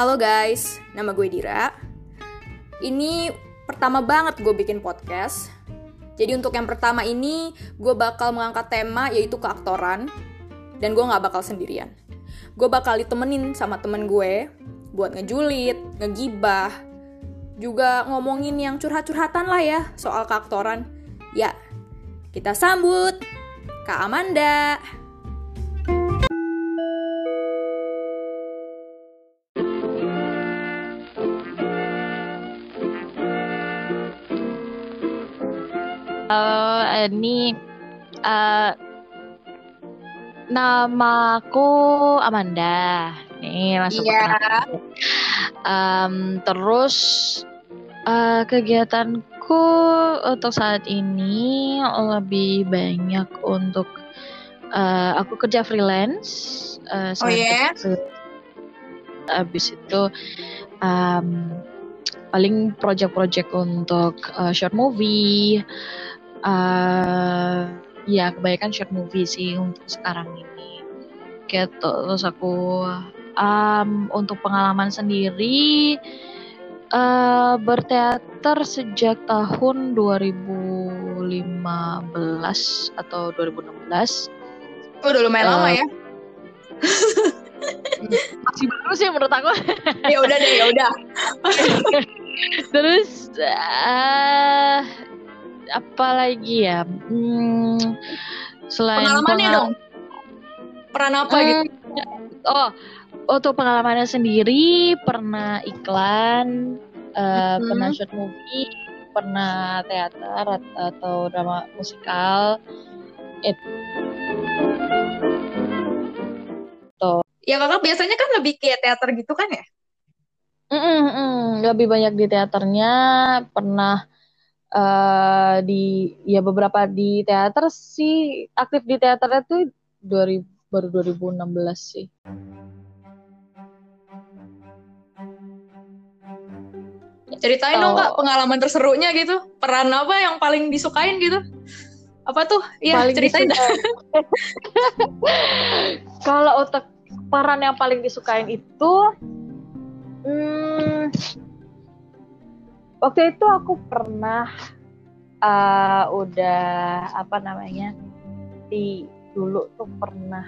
Halo guys, nama gue Dira. Ini pertama banget gue bikin podcast. Jadi untuk yang pertama ini, gue bakal mengangkat tema yaitu keaktoran. Dan gue gak bakal sendirian. Gue bakal ditemenin sama temen gue buat ngejulit, ngegibah, juga ngomongin yang curhat-curhatan lah ya soal keaktoran. Ya, kita sambut Kak Amanda. Halo, ini uh, namaku Amanda. Nih langsung Iya. perkenalan. Um, terus uh, kegiatanku untuk saat ini lebih banyak untuk uh, aku kerja freelance. Uh, Oh, selain ya? kerja freelance, Abis itu um, paling project-project untuk uh, short movie. Uh ya kebanyakan short movie sih untuk sekarang ini. Gitu. Terus aku um, untuk pengalaman sendiri uh, berteater sejak tahun 2015 atau 2016. Oh, udah lumayan lama Eh, ya. Masih baru sih menurut aku. ya udah deh, ya udah. Terus eh apa lagi ya? Hmm, selain Pengalamannya pengal- dong. Peran apa gitu? Hmm, Oh, untuk pengalamannya sendiri pernah iklan, eh, Mhm. pernah short movie, pernah teater at- atau drama musikal. Ya kakak biasanya kan lebih kayak teater gitu kan ya? Mm-mm, mm. Lebih banyak di teaternya, pernah eh, di ya beberapa di teater sih aktif di teaternya tuh 2000, baru 2016 sih. Ceritain dong Oh. kak pengalaman terserunya gitu. Peran apa yang paling disukain gitu? Apa tuh? Iya Paling ceritain. Kalau untuk peran yang paling disukain itu, hmm, waktu itu aku pernah eh, udah apa namanya di dulu tuh pernah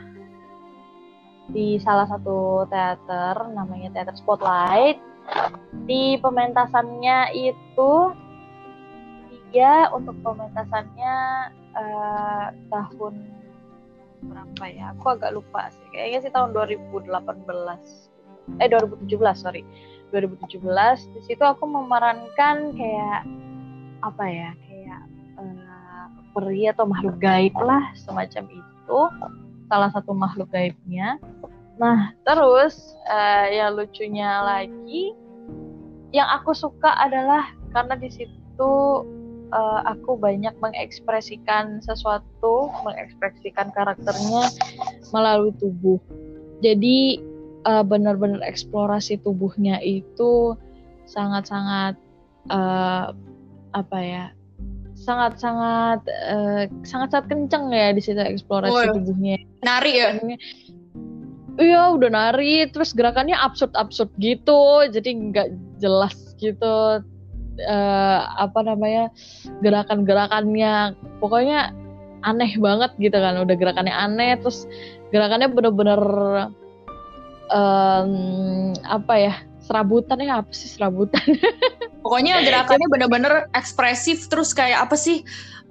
di salah satu teater namanya teater Spotlight di pementasannya itu dia untuk pementasannya eh, tahun berapa ya? Aku agak lupa sih. Kayaknya sih tahun 2018. Eh 2017, sorry. 2017 di situ aku memerankan kayak apa ya? Kayak eh, peri atau makhluk gaib lah semacam itu. Salah satu makhluk gaibnya. Nah, terus eh, yang lucunya lagi yang aku suka adalah karena di situ eh, aku banyak mengekspresikan sesuatu, mengekspresikan karakternya melalui tubuh. Jadi eh, benar-benar eksplorasi tubuhnya itu sangat-sangat eh, apa ya? Sangat-sangat eh, sangat-sangat kenceng ya di situ eksplorasi Wah. tubuhnya. Nari ya? Iya udah nari terus gerakannya absurd absurd gitu jadi nggak jelas gitu eh apa namanya gerakan gerakannya pokoknya aneh banget gitu kan udah gerakannya aneh terus gerakannya bener-bener em, apa ya serabutan ya apa sih serabutan Pokoknya gerakannya bener-bener ekspresif terus kayak apa sih?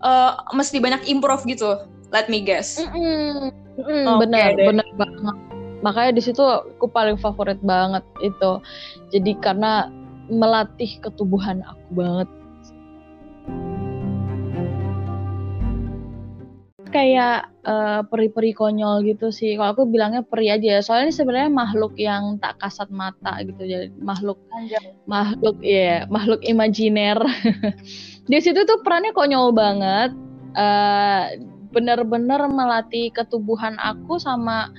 eh, mesti banyak improv gitu. Let me guess. Mm-mm. Mm, Oke bener deh. bener banget makanya di situ aku paling favorit banget itu jadi karena melatih ketubuhan aku banget kayak eh, peri-peri konyol gitu sih. Kalau aku bilangnya peri aja ya. soalnya ini sebenarnya makhluk yang tak kasat mata gitu. Jadi makhluk makhluk ya makhluk imajiner. Di situ tuh perannya konyol banget. Eh benar-benar melatih ketubuhan aku sama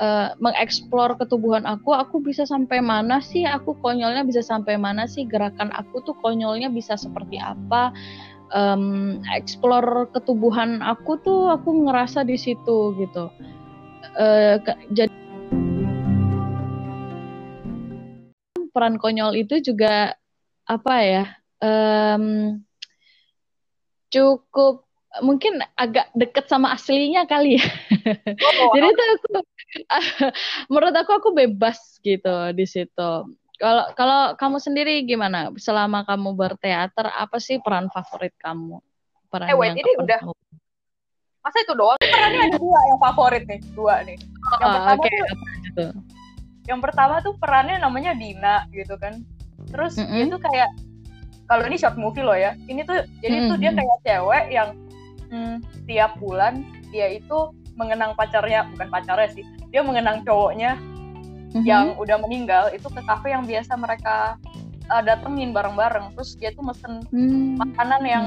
eh, mengeksplor ketubuhan aku. Aku bisa sampai mana sih? Aku konyolnya bisa sampai mana sih? Gerakan aku tuh konyolnya bisa seperti apa Em, explore ketubuhan aku tuh aku ngerasa di situ gitu ke- jadi peran konyol itu juga apa ya um, cukup mungkin agak deket sama aslinya kali ya. Oh, Jadi itu aku menurut aku aku bebas gitu di situ. Kalau kalau kamu sendiri gimana? Selama kamu berteater apa sih peran favorit kamu? Peran eh wait, ini udah kamu? masa itu doang? Perannya ada dua yang favorit nih, dua nih. Yang oh, pertama okay. tuh, yang pertama tuh perannya namanya Dina gitu kan. Terus mm -hmm. dia tuh kayak kalau ini short movie loh ya. Ini tuh jadi mm -hmm. tuh dia kayak cewek yang hmm, tiap bulan dia itu mengenang pacarnya bukan pacarnya sih dia mengenang cowoknya mm-hmm. yang udah meninggal itu ke kafe yang biasa mereka uh, datengin bareng-bareng. Terus dia tuh mesen mm-hmm. makanan yang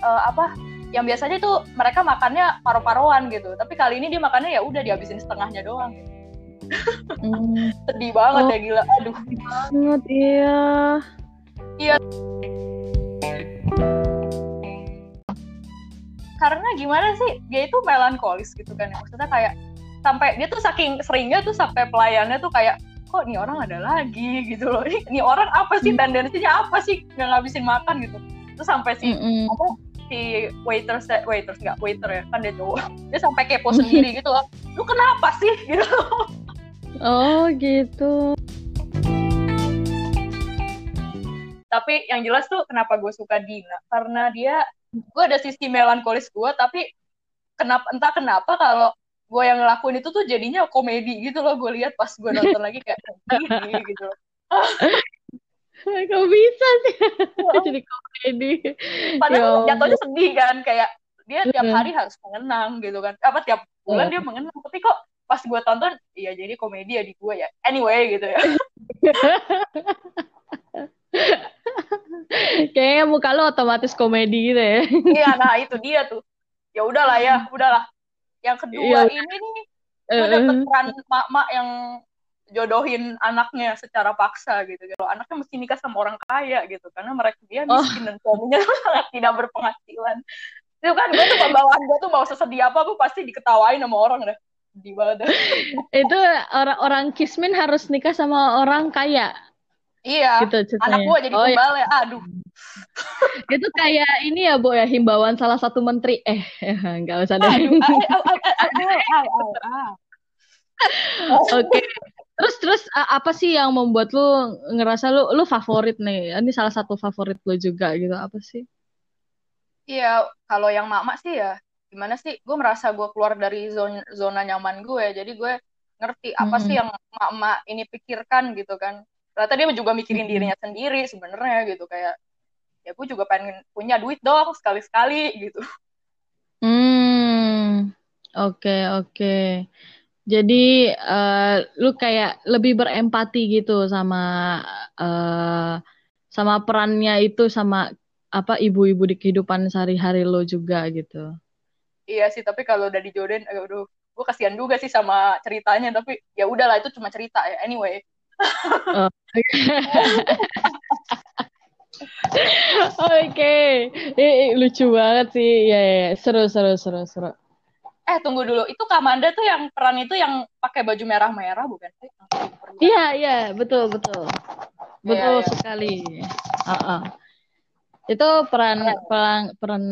uh, apa yang biasanya itu mereka makannya paru-paruan gitu. Tapi kali ini dia makannya ya udah dihabisin setengahnya doang. Mm. sedih banget oh, ya gila. Aduh. Banget iya. Iya. Karena gimana sih? Dia itu melankolis gitu kan ya. Maksudnya kayak sampai dia tuh saking seringnya tuh sampai pelayannya tuh kayak kok nih orang ada lagi? gitu loh. Ini, orang apa sih? Hmm. tendensinya apa sih? Nggak ngabisin makan gitu. Terus sampai si mm -mm. si waiters waiters nggak waiter ya kan dia cowok. Dia sampai kepo sendiri gitu loh. Lu kenapa sih? gitu oh gitu. Tapi yang jelas tuh kenapa gue suka Dina karena dia gue ada sisi melankolis gue tapi kenapa entah kenapa kalau gue yang ngelakuin itu tuh jadinya komedi gitu loh gue lihat pas gue nonton lagi kayak gitu loh. Kok bisa sih jadi komedi? Padahal ya jatuhnya sedih kan kayak dia tiap hari harus mengenang gitu kan. Apa tiap bulan dia mengenang tapi kok pas gue tonton iya jadi komedi ya di gue ya. Anyway gitu ya. Kayaknya muka lo otomatis komedi gitu ya. Iya, nah itu dia tuh. Ya udahlah ya, udahlah. Yang kedua ya. ini nih, gue dapet peran mak-mak yang jodohin anaknya secara paksa gitu. Kalau anaknya mesti nikah sama orang kaya gitu, karena mereka dia oh. miskin oh. dan suaminya sangat tidak berpenghasilan. Itu kan gue tuh bawaan gue tuh mau sesedih apa, gue pasti diketawain sama orang deh. Di Itu orang-orang kismin harus nikah sama orang kaya. Iya. Gitu, anak gue jadi oh, kembali. Ya. Aduh. itu kayak ini ya, Bu ya, himbauan salah satu menteri. Eh, nggak usah deh. Oke. Terus terus apa sih yang membuat lu ngerasa lu lu favorit nih? Ini salah satu favorit lu juga gitu. Apa sih? Iya, kalau yang mama sih ya gimana sih? Gue merasa gue keluar dari zona zona nyaman gue. Jadi gue ngerti apa hmm. sih yang mama ini pikirkan gitu kan ternyata dia juga mikirin dirinya sendiri sebenarnya gitu kayak ya gue juga pengen punya duit dong sekali sekali gitu. Hmm oke okay, oke. Okay. jadi uh, lu kayak lebih berempati gitu sama uh, sama perannya itu sama apa ibu-ibu di kehidupan sehari-hari lo juga gitu. Iya sih tapi kalau udah dijodohin aduh gue kasihan juga sih sama ceritanya tapi ya udahlah itu cuma cerita ya anyway Oh. Oke, okay. lucu banget sih. Ya, ya, ya, seru, seru, seru, seru. Eh, tunggu dulu. Itu Kamanda tuh yang peran itu yang pakai baju merah-merah, bukan sih? Iya, iya, betul, betul. Iya, betul yeah, sekali. Uh -uh. Itu peran, peran, peran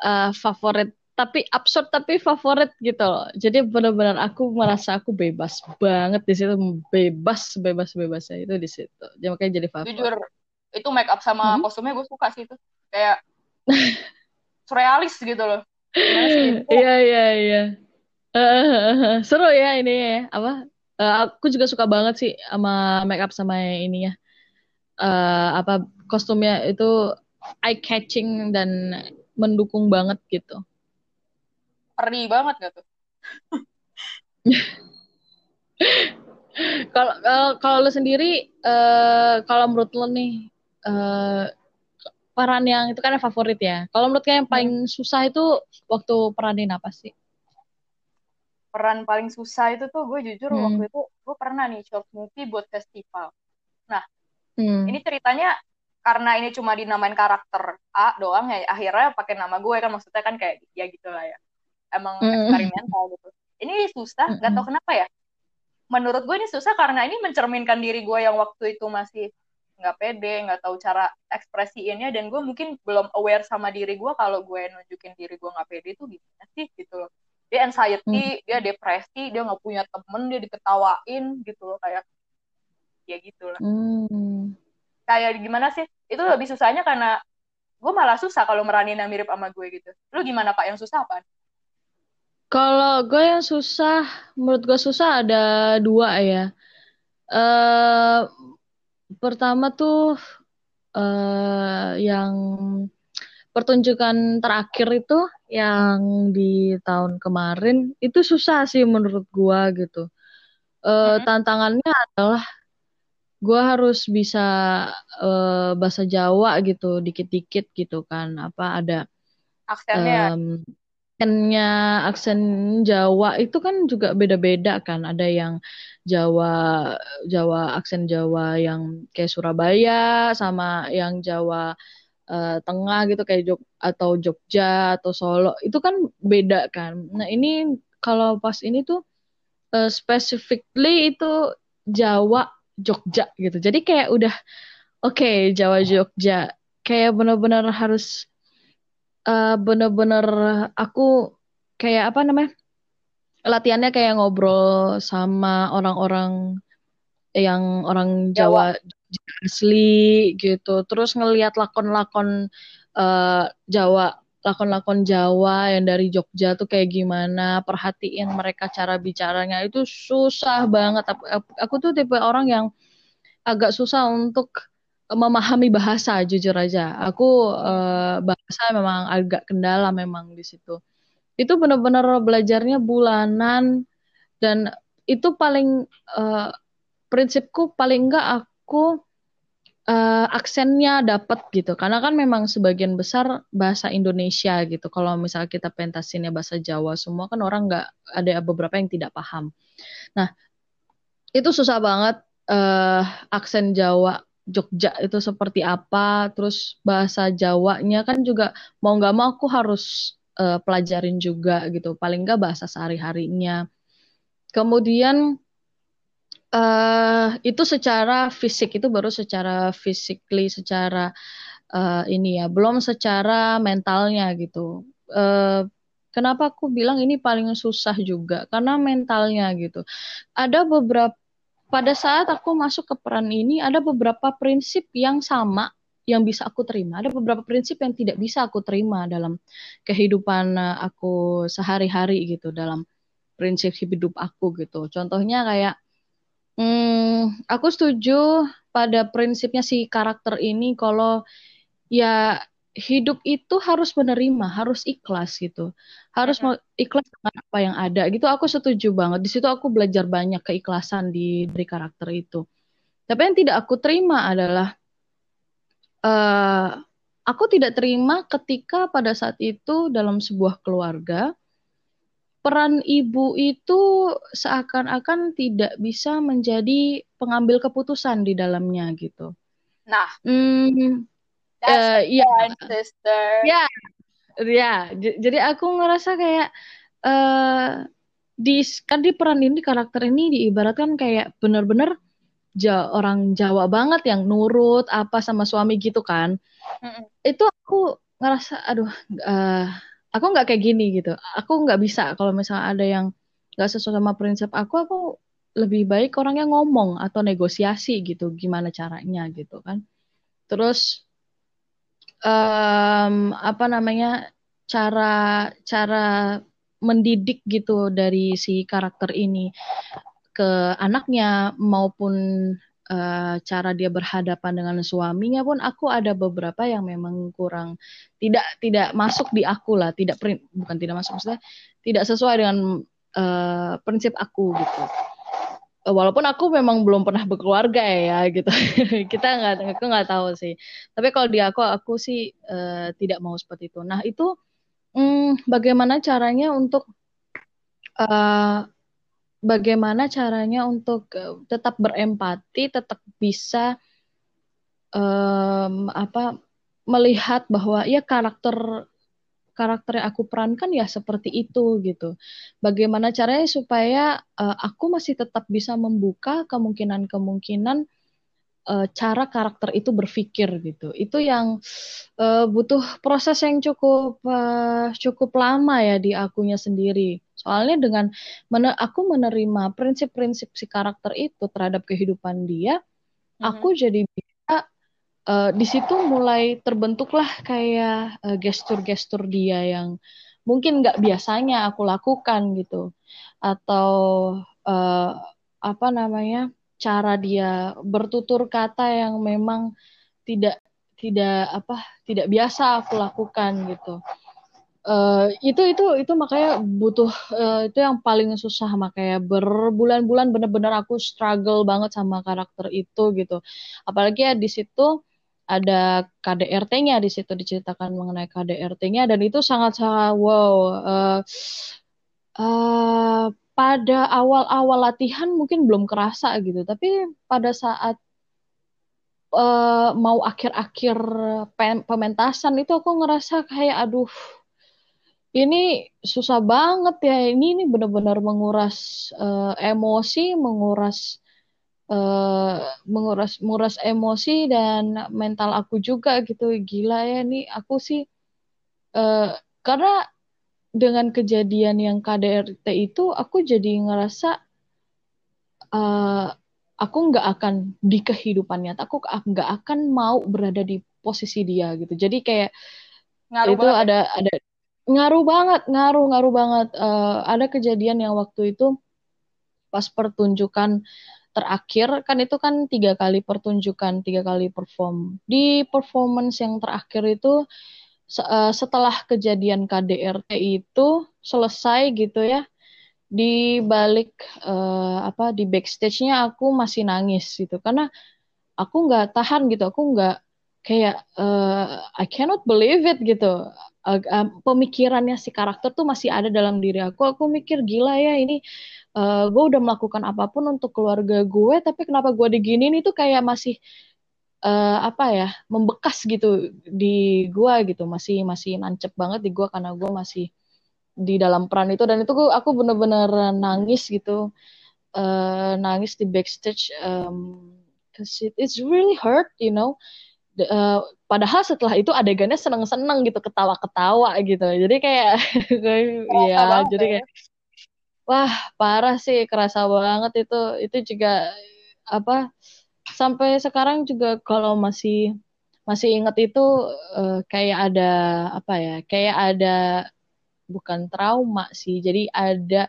uh, favorit tapi absurd tapi favorit gitu loh. Jadi benar-benar aku merasa aku bebas banget di situ, bebas bebas bebasnya itu di situ. Jadi makanya jadi favorit. Jujur, itu make up sama hmm? kostumnya gue suka sih itu. Kayak surrealis gitu loh. Iya iya iya. Uh, seru ya ini ya. Apa? Uh, aku juga suka banget sih sama make up sama ini ya. Uh, apa kostumnya itu eye catching dan mendukung banget gitu perih banget gak tuh? Kalau kalau lo sendiri, uh, kalau menurut lo nih uh, peran yang itu kan yang favorit ya. Kalau menurut kayak yang paling hmm. susah itu waktu peranin apa sih? Peran paling susah itu tuh gue jujur hmm. waktu itu gue pernah nih short movie buat festival. Nah, hmm. ini ceritanya karena ini cuma dinamain karakter A doang ya akhirnya pakai nama gue kan maksudnya kan kayak ya gitu lah ya emang mm. eksperimental gitu ini susah nggak mm. tahu kenapa ya menurut gue ini susah karena ini mencerminkan diri gue yang waktu itu masih nggak pede nggak tahu cara ekspresiinnya dan gue mungkin belum aware sama diri gue kalau gue nunjukin diri gue nggak pede itu gimana sih gitu loh dia anxiety hmm. dia depresi dia nggak punya temen dia diketawain gitu loh kayak ya gitu lah hmm. kayak gimana sih itu lebih susahnya karena gue malah susah kalau meranin yang mirip sama gue gitu lu gimana pak yang susah apa kalau gue yang susah menurut gue susah ada dua ya uh, pertama tuh uh, yang pertunjukan terakhir itu yang di tahun kemarin itu susah sih menurut gua gitu. Uh, hmm. Tantangannya adalah gue harus bisa uh, bahasa Jawa gitu dikit-dikit gitu kan apa ada aksennya um, aksennya aksen Jawa itu kan juga beda-beda kan. Ada yang Jawa Jawa aksen Jawa yang kayak Surabaya sama yang Jawa uh, Tengah gitu kayak Jog atau Jogja atau Solo. Itu kan beda kan. Nah ini kalau pas ini tuh uh, specifically itu Jawa Jogja gitu. Jadi kayak udah oke okay, Jawa Jogja. Kayak bener-bener harus uh, bener-bener aku kayak apa namanya latihannya kayak ngobrol sama orang-orang yang orang Jawa, Jawa asli gitu. Terus ngelihat lakon-lakon uh, Jawa lakon-lakon Jawa yang dari Jogja tuh kayak gimana, perhatiin mereka cara bicaranya itu susah banget. Aku, aku tuh tipe orang yang agak susah untuk memahami bahasa jujur aja. Aku uh, bahasa memang agak kendala memang di situ. Itu benar-benar belajarnya bulanan dan itu paling uh, prinsipku paling enggak aku uh, aksennya dapat gitu karena kan memang sebagian besar bahasa Indonesia gitu kalau misalnya kita pentasinnya bahasa Jawa semua kan orang nggak ada beberapa yang tidak paham nah itu susah banget uh, aksen Jawa Jogja itu seperti apa terus bahasa Jawanya kan juga mau nggak mau aku harus uh, pelajarin juga gitu paling nggak bahasa sehari-harinya. Kemudian uh, itu secara fisik itu baru secara physically secara uh, ini ya belum secara mentalnya gitu. Uh, kenapa aku bilang ini paling susah juga? Karena mentalnya gitu. Ada beberapa pada saat aku masuk ke peran ini ada beberapa prinsip yang sama yang bisa aku terima. Ada beberapa prinsip yang tidak bisa aku terima dalam kehidupan aku sehari-hari gitu dalam prinsip hidup aku gitu. Contohnya kayak Hmm, aku setuju pada prinsipnya si karakter ini kalau ya hidup itu harus menerima, harus ikhlas gitu. Harus mau ikhlas dengan apa yang ada gitu. Aku setuju banget. Di situ aku belajar banyak keikhlasan di dari karakter itu. Tapi yang tidak aku terima adalah uh, aku tidak terima ketika pada saat itu dalam sebuah keluarga peran ibu itu seakan-akan tidak bisa menjadi pengambil keputusan di dalamnya gitu. Nah, hmm, uh, ya, sister. Ya, ya. Jadi aku ngerasa kayak uh, di kan di peran ini karakter ini diibaratkan kayak benar-benar ja, orang Jawa banget yang nurut apa sama suami gitu kan. -mm. Itu aku ngerasa aduh. Uh, aku nggak kayak gini gitu aku nggak bisa kalau misalnya ada yang nggak sesuai sama prinsip aku aku lebih baik orangnya ngomong atau negosiasi gitu gimana caranya gitu kan terus um, apa namanya cara cara mendidik gitu dari si karakter ini ke anaknya maupun uh, cara dia berhadapan dengan suaminya pun aku ada beberapa yang memang kurang tidak tidak masuk di aku lah tidak bukan tidak masuk maksudnya tidak sesuai dengan uh, prinsip aku gitu walaupun aku memang belum pernah berkeluarga ya gitu. Kita nggak aku nggak tahu sih. Tapi kalau di aku aku sih uh, tidak mau seperti itu. Nah itu um, bagaimana caranya untuk uh, bagaimana caranya untuk uh, tetap berempati, tetap bisa um, apa melihat bahwa ya karakter karakter yang aku perankan ya seperti itu gitu. Bagaimana caranya supaya uh, aku masih tetap bisa membuka kemungkinan-kemungkinan uh, cara karakter itu berpikir gitu. Itu yang uh, butuh proses yang cukup uh, cukup lama ya di akunya sendiri. Soalnya dengan men aku menerima prinsip-prinsip si karakter itu terhadap kehidupan dia, mm-hmm. aku jadi bisa uh, di situ mulai terbentuklah kayak uh, gestur-gestur dia yang mungkin nggak biasanya aku lakukan gitu, atau uh, apa namanya cara dia bertutur kata yang memang tidak tidak apa tidak biasa aku lakukan gitu. Uh, itu itu itu makanya butuh uh, itu yang paling susah makanya. Berbulan-bulan bener-bener aku struggle banget sama karakter itu gitu. Apalagi ya di situ ada KDRT-nya di situ diceritakan mengenai KDRT-nya dan itu sangat-sangat wow uh, uh, pada awal-awal latihan mungkin belum kerasa gitu, tapi pada saat uh, mau akhir-akhir pementasan itu aku ngerasa kayak aduh ini susah banget ya ini ini benar-benar menguras uh, emosi, menguras uh, menguras menguras emosi dan mental aku juga gitu. Gila ya nih. Aku sih uh, karena dengan kejadian yang KDRT itu aku jadi ngerasa uh, aku nggak akan di kehidupan nyata. Aku nggak akan mau berada di posisi dia gitu. Jadi kayak ngaruh itu ada ya? ada ngaruh banget ngaruh ngaruh banget. Uh, ada kejadian yang waktu itu pas pertunjukan terakhir kan itu kan tiga kali pertunjukan tiga kali perform. Di performance yang terakhir itu uh, setelah kejadian KDRT itu selesai gitu ya di balik uh, apa di backstage-nya aku masih nangis gitu. Karena aku nggak tahan gitu aku nggak kayak uh, I cannot believe it gitu. Uh, uh, pemikirannya si karakter tuh masih ada dalam diri aku. Aku mikir gila ya ini uh, gue udah melakukan apa pun untuk keluarga gue tapi kenapa gue diginin itu kayak masih uh, apa ya membekas gitu di gua gitu. Masih masih nancep banget di gua karena gua masih di dalam peran itu. Dan itu aku bener-bener nangis gitu. Uh, nangis di backstage um, cause it, it's really hurt you know uh, padahal setelah itu adegannya seneng-seneng gitu ketawa-ketawa gitu. Jadi kayak ya jadi kayak wah parah sih kerasa banget itu. Itu juga apa sampai sekarang juga kalau masih masih inget itu uh, kayak ada apa ya kayak ada bukan trauma sih jadi ada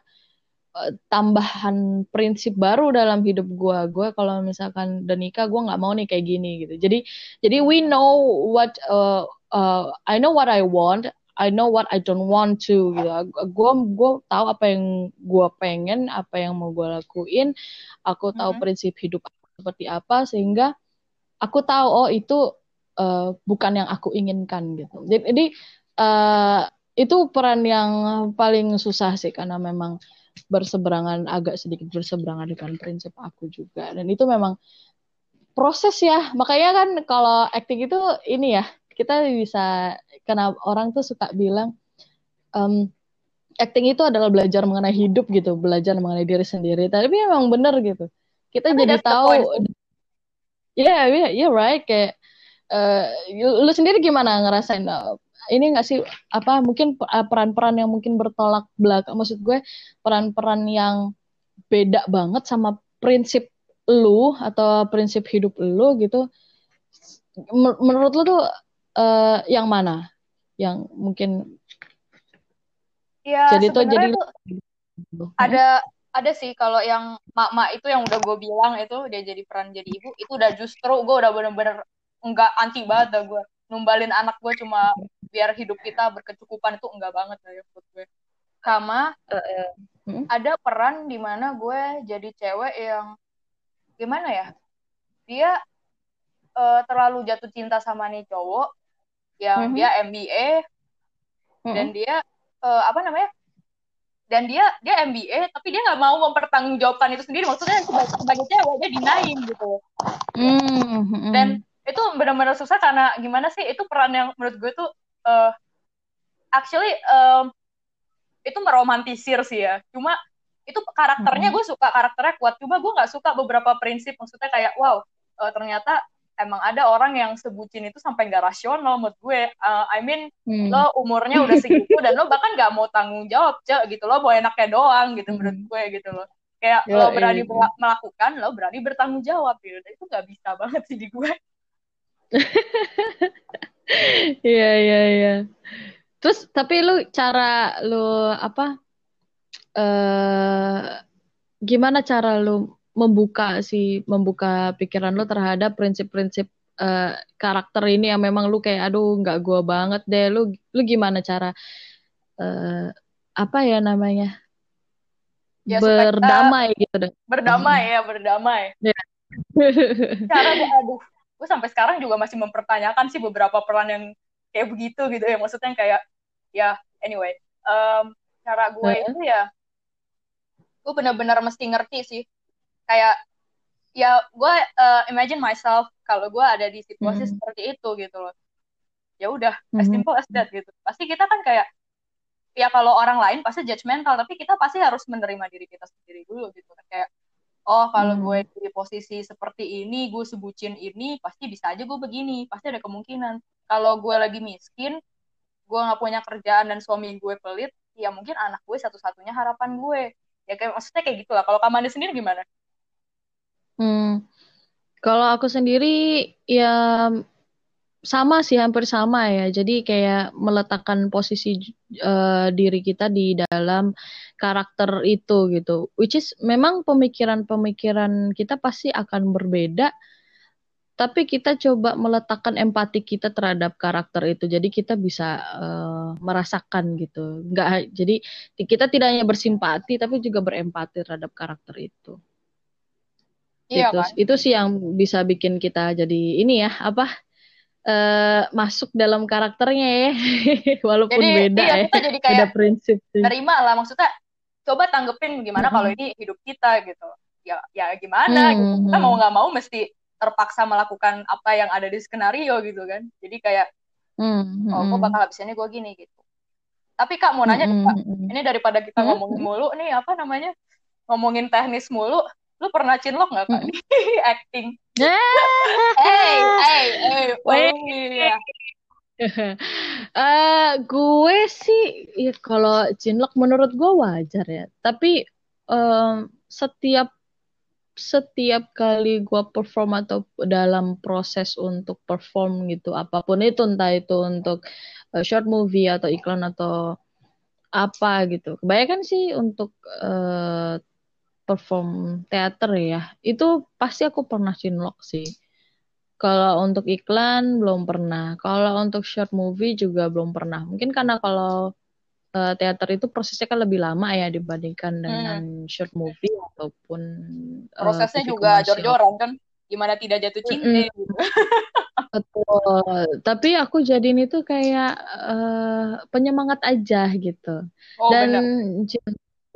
tambahan prinsip baru dalam hidup gue gue kalau misalkan udah nikah gue nggak mau nih kayak gini gitu jadi jadi we know what uh, uh, I know what I want I know what I don't want to gitu gue gue tahu apa yang gue pengen apa yang mau gue lakuin aku tahu mm -hmm. prinsip hidup seperti apa sehingga aku tahu oh itu uh, bukan yang aku inginkan gitu. Jadi uh, itu peran yang paling susah sih karena memang berseberangan agak sedikit berseberangan dengan prinsip aku juga. Dan itu memang proses ya. Makanya kan kalau acting itu ini ya kita bisa karena orang tuh suka bilang um, acting itu adalah belajar mengenai hidup gitu belajar mengenai diri sendiri. Tapi memang benar gitu. Kita Tapi jadi tahu ya yeah, yeah, yeah right. Kayak uh, lu sendiri gimana ngerasain uh, ini nggak sih apa mungkin eh, peran-peran yang mungkin bertolak belakang maksud gue peran-peran yang beda banget sama prinsip lu atau prinsip hidup lu gitu menurut lu tuh uh, yang mana? Yang mungkin ya, jadi tuh jadi tuh ada ada sih kalau yang mak-mak itu yang udah gue bilang itu dia jadi peran jadi ibu itu udah justru gue udah bener-bener enggak anti banget dah gue. Numbalin anak gue cuma biar hidup kita berkecukupan itu enggak banget ya buat gue sama uh, uh. Hmm? ada peran di mana gue jadi cewek yang gimana ya dia uh, terlalu jatuh cinta sama nih cowok yang -hmm. dia MBA -hmm. dan dia uh, apa namanya dan dia dia MBA tapi dia nggak mau mempertanggungjawabkan itu sendiri maksudnya sebagai, sebagai cewek dia dinain gitu mm-hmm. dan itu benar-benar susah karena gimana sih itu peran yang menurut gue tuh uh, actually um, itu meromantisir sih ya. Cuma itu karakternya gue suka karakternya kuat. Cuma gue nggak suka beberapa prinsip. Maksudnya kayak wow uh, ternyata emang ada orang yang sebutin itu sampai nggak rasional menurut gue. Uh, I mean hmm. lo umurnya udah segitu dan lo bahkan nggak mau tanggung jawab cek gitu. Lo mau enaknya doang gitu hmm. menurut gue gitu loh. Kayak ya, lo berani iya. melakukan lo berani bertanggung jawab gitu. Dan itu nggak bisa banget sih di gue Iya iya iya. Terus tapi lu cara lu apa? Eh uh, gimana cara lu membuka si membuka pikiran lu terhadap prinsip-prinsip uh, karakter ini yang memang lu kayak aduh nggak gua banget deh. Lu lu gimana cara uh, apa ya namanya? Ya, berdamai gitu deh. Berdamai hmm. ya, berdamai. Yeah. cara aduh gue sampai sekarang juga masih mempertanyakan sih beberapa peran yang kayak begitu gitu ya. Maksudnya kayak ya anyway um, cara gue uh itu ya gue benar-benar mesti ngerti sih. Kayak ya gue uh, imagine myself kalau gue ada di situasi mm -hmm. seperti itu gitu loh. Ya udah mm -hmm. as simple as that gitu. Pasti kita kan kayak ya kalau orang lain pasti judgmental tapi kita pasti harus menerima diri kita sendiri dulu gitu kayak oh kalau hmm. gue di posisi seperti ini gue sebutin ini pasti bisa aja gue begini pasti ada kemungkinan. Kalau gue lagi miskin gue nggak punya kerjaan dan suami gue pelit ya mungkin anak gue satu-satunya harapan gue. Ya kayak maksudnya kayak gitulah kalau kamu sendiri gimana? Hmm. Kalau aku sendiri ya sama sih hampir sama ya. Jadi kayak meletakkan posisi uh, diri kita di dalam karakter itu gitu. Which is memang pemikiran-pemikiran kita pasti akan berbeda. Tapi kita coba meletakkan empati kita terhadap karakter itu. Jadi kita bisa uh, merasakan gitu. Enggak jadi kita tidak hanya bersimpati tapi juga berempati terhadap karakter itu. Iya, gitu. kan? Itu sih yang bisa bikin kita jadi ini ya, apa? Uh, masuk dalam karakternya ya walaupun jadi, beda iya, ya jadi kayak beda prinsip sih. terima lah maksudnya coba tanggepin gimana hmm. kalau ini hidup kita gitu ya ya gimana hmm. gitu kita mau nggak mau mesti terpaksa melakukan apa yang ada di skenario gitu kan jadi kayak hmm. oh gue bakal habis ini gue gini gitu tapi kak mau nanya hmm. kak ini daripada kita hmm. ngomongin mulu nih apa namanya ngomongin teknis mulu lu pernah cinlok nggak kak? Acting. Hey hey hey oh, uh, gue sih ya kalau cinlok menurut gue wajar ya. Tapi um, setiap setiap kali gue perform atau dalam proses untuk perform gitu apa pun itu entah itu untuk uh, short movie atau iklan atau apa gitu. Kebanyakan sih untuk uh, perform teater ya, itu pasti aku pernah cinlok sih. Kalau untuk iklan belum pernah. Kalau untuk short movie juga belum pernah. Mungkin karena kalau uh, teater itu prosesnya kan lebih lama ya dibandingkan dengan hmm. short movie ataupun uh, prosesnya juga jor-joran kan. Gimana tidak jatuh cinta mm -hmm. Betul. Tapi aku jadiin itu kayak uh, penyemangat aja gitu. Oh, Dan benar.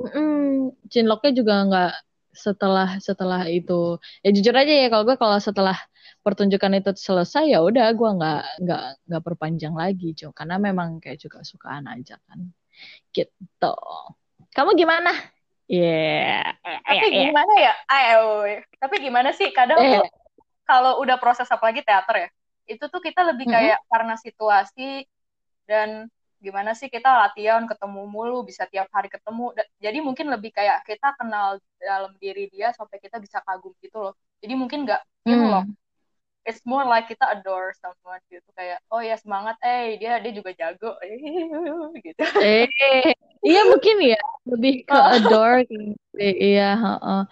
Mm, cinloknya juga nggak setelah setelah itu. Ya jujur aja ya kalau gue kalau setelah pertunjukan itu selesai ya udah gue nggak nggak nggak perpanjang lagi cuy karena memang kayak juga sukaan aja kan. Gitu. Kamu gimana? Ya yeah. tapi yeah, gimana ya? Ayo tapi gimana sih? Kadang yeah. kalau udah proses apalagi teater ya itu tuh kita lebih kayak mm -hmm. karena situasi dan gimana sih kita latihan ketemu mulu bisa tiap hari ketemu. Jadi mungkin lebih kayak kita kenal dalam diri dia sampai kita bisa kagum gitu loh. Jadi mungkin nggak gitu hmm. loh. It's more like kita adore someone gitu kayak oh ya semangat eh dia dia juga jago. Gitu. Eh iya mungkin ya lebih ke adore gitu. iya uh,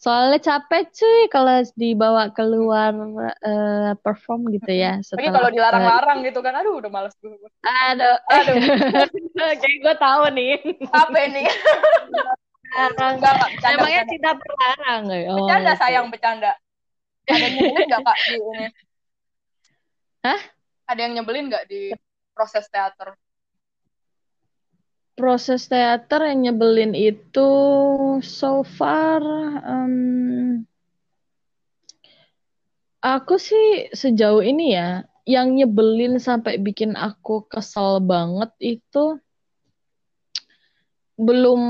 Soalnya capek cuy kalau dibawa keluar uh, perform gitu ya. Setelah, Tapi kalau dilarang-larang uh, gitu kan, aduh udah males gue. Aduh, aduh. Kayak gue tahu nih. Apa ini? enggak, enggak, bercanda, Emangnya bercanda. tidak berlarang. Oh, bercanda sayang, bercanda. Ada yang nyebelin nggak kak di ini? Hah? Ada yang nyebelin nggak di proses teater? Proses teater yang nyebelin itu so far um, aku sih sejauh ini ya yang nyebelin sampai bikin aku kesel banget itu belum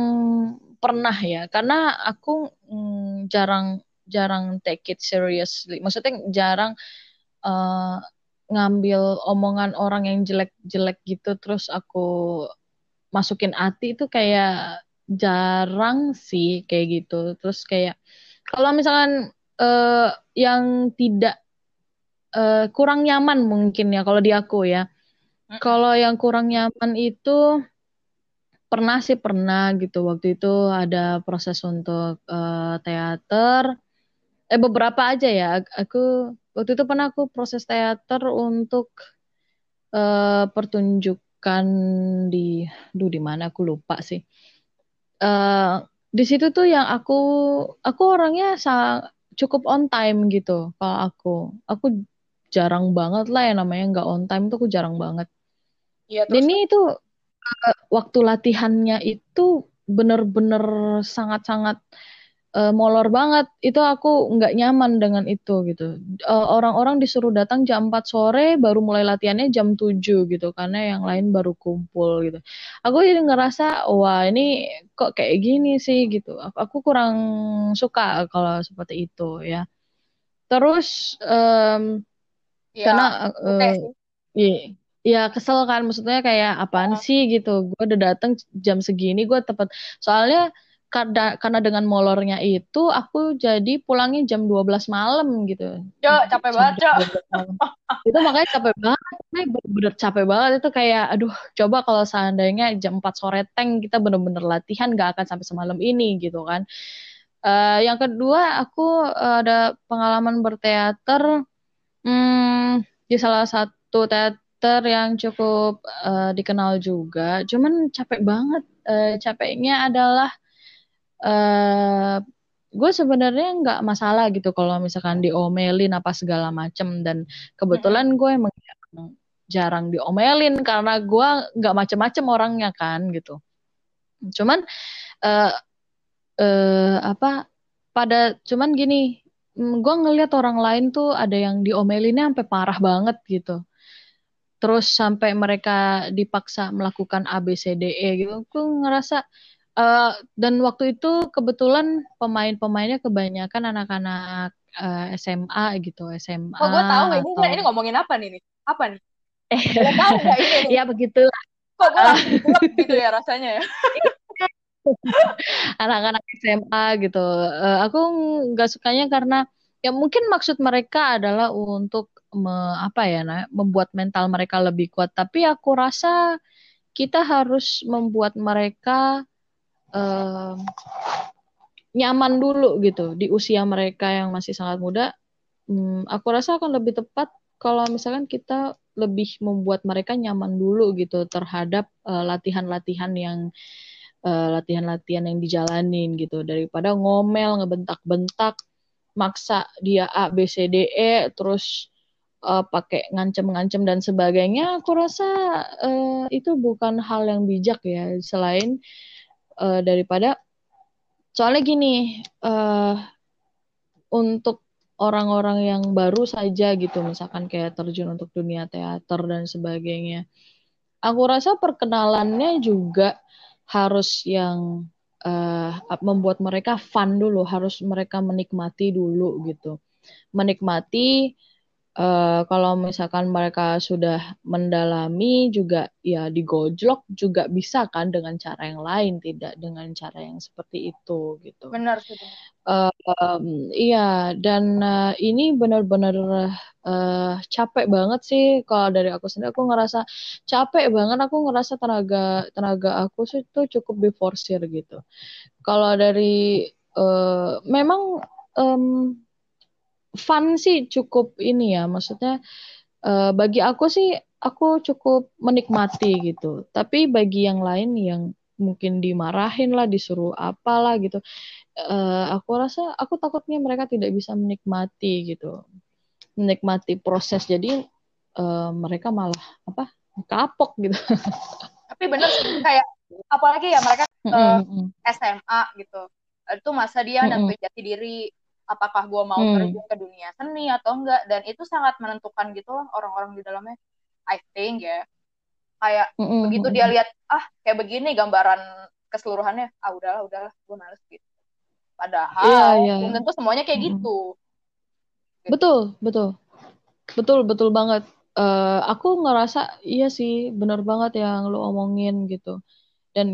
pernah ya. Karena aku mm, jarang jarang take it seriously. Maksudnya jarang uh, ngambil omongan orang yang jelek-jelek gitu terus aku masukin hati itu kayak jarang sih kayak gitu. Terus kayak kalau misalkan uh, yang tidak uh, kurang nyaman mungkin ya kalau di aku ya. Kalau yang kurang nyaman itu pernah sih pernah gitu. Waktu itu ada proses untuk uh, teater. Eh beberapa aja ya. Aku waktu itu pernah aku proses teater untuk uh, pertunjukan di duh di mana aku lupa sih uh, di situ tuh yang aku aku orangnya sang, cukup on time gitu kalau aku aku jarang banget lah yang namanya nggak on time tuh aku jarang banget. Iya, terus... Ini itu uh, waktu latihannya itu bener-bener sangat-sangat uh, molor banget. Itu aku nggak nyaman dengan itu gitu. Uh, orang-orang disuruh datang jam 4 sore, baru mulai latihannya jam 7 gitu, karena yang lain baru kumpul gitu. Aku jadi ngerasa, wah ini kok kayak gini sih gitu. Aku, kurang suka kalau seperti itu ya. Terus um, ya, karena uh, iya ya kesel kan maksudnya kayak apaan uh. sih gitu gue udah dateng jam segini gue tepat soalnya karena karena dengan molornya itu aku jadi pulangnya jam 12 malam gitu. Ya, capek banget, Cok. itu makanya capek banget. Bener-bener capek banget itu kayak aduh, coba kalau seandainya jam 4 sore tank kita bener-bener latihan gak akan sampai semalam ini gitu kan. Uh, yang kedua aku uh, ada pengalaman berteater Hmm, di salah satu teater yang cukup uh, dikenal juga, cuman capek banget. Uh, capeknya adalah uh, gue sebenarnya nggak masalah gitu kalau misalkan diomelin apa segala macem dan kebetulan gue emang jarang diomelin karena gue nggak macem-macem orangnya kan gitu. Cuman uh, uh, apa pada cuman gini Hmm, gue ngeliat orang lain tuh ada yang diomelinnya sampai parah banget gitu. Terus sampai mereka dipaksa melakukan ABCDE gitu. Gue ngerasa uh, dan waktu itu kebetulan pemain-pemainnya kebanyakan anak-anak uh, eh, SMA gitu, SMA. Oh, gue tahu ini atau... ini ngomongin apa nih? Apa nih? Eh, tahu ini? ya begitulah. Kok gue uh, gitu ya rasanya ya? anak-anak SMA gitu. Uh, aku nggak sukanya karena ya mungkin maksud mereka adalah untuk me, apa ya, nah, membuat mental mereka lebih kuat. Tapi aku rasa kita harus membuat mereka uh, nyaman dulu gitu di usia mereka yang masih sangat muda. Hmm, aku rasa akan lebih tepat kalau misalkan kita lebih membuat mereka nyaman dulu gitu terhadap eh, latihan-latihan uh, yang Eh, latihan-latihan uh, yang dijalanin gitu. Daripada ngomel ngebentak-bentak maksa dia A B C D E terus uh, pakai ngancem-ngancem dan sebagainya. Aku rasa uh, itu bukan hal yang bijak ya. Selain uh, daripada soalnya gini uh, untuk orang-orang yang baru saja gitu misalkan kayak terjun untuk dunia teater dan sebagainya aku rasa perkenalannya juga harus yang uh, membuat mereka fun dulu, harus mereka menikmati dulu gitu. Menikmati uh, kalau misalkan mereka sudah mendalami juga ya digojlok juga bisa kan dengan cara yang lain tidak dengan cara yang seperti itu gitu. Benar uh, um, iya dan uh, ini benar-benar uh, capek banget sih. Kalau dari aku sendiri aku ngerasa capek banget. Aku ngerasa tenaga tenaga aku sih itu cukup diforsir gitu. Kalau dari uh, memang um, fun sih cukup ini ya. Maksudnya uh, bagi aku sih aku cukup menikmati gitu. Tapi bagi yang lain yang mungkin dimarahin lah disuruh apalah gitu uh, aku rasa aku takutnya mereka tidak bisa menikmati gitu. Menikmati proses. Jadi uh, mereka malah apa kapok gitu. Tapi bener kayak apalagi ya mereka uh, mm -hmm. SMA gitu. Itu masa dia mm -hmm. diri apakah gue mau Hmm. terjun ke dunia seni atau enggak dan itu sangat menentukan gitu loh orang-orang di dalamnya I think ya kayak Mm-mm. begitu dia lihat ah kayak begini gambaran keseluruhannya ah udahlah udahlah gue males gitu padahal Iya, iya. belum tentu semuanya kayak Mm-mm. gitu Betul, betul. Betul, betul banget. Eh, aku ngerasa iya sih, bener banget yang lu omongin gitu. Dan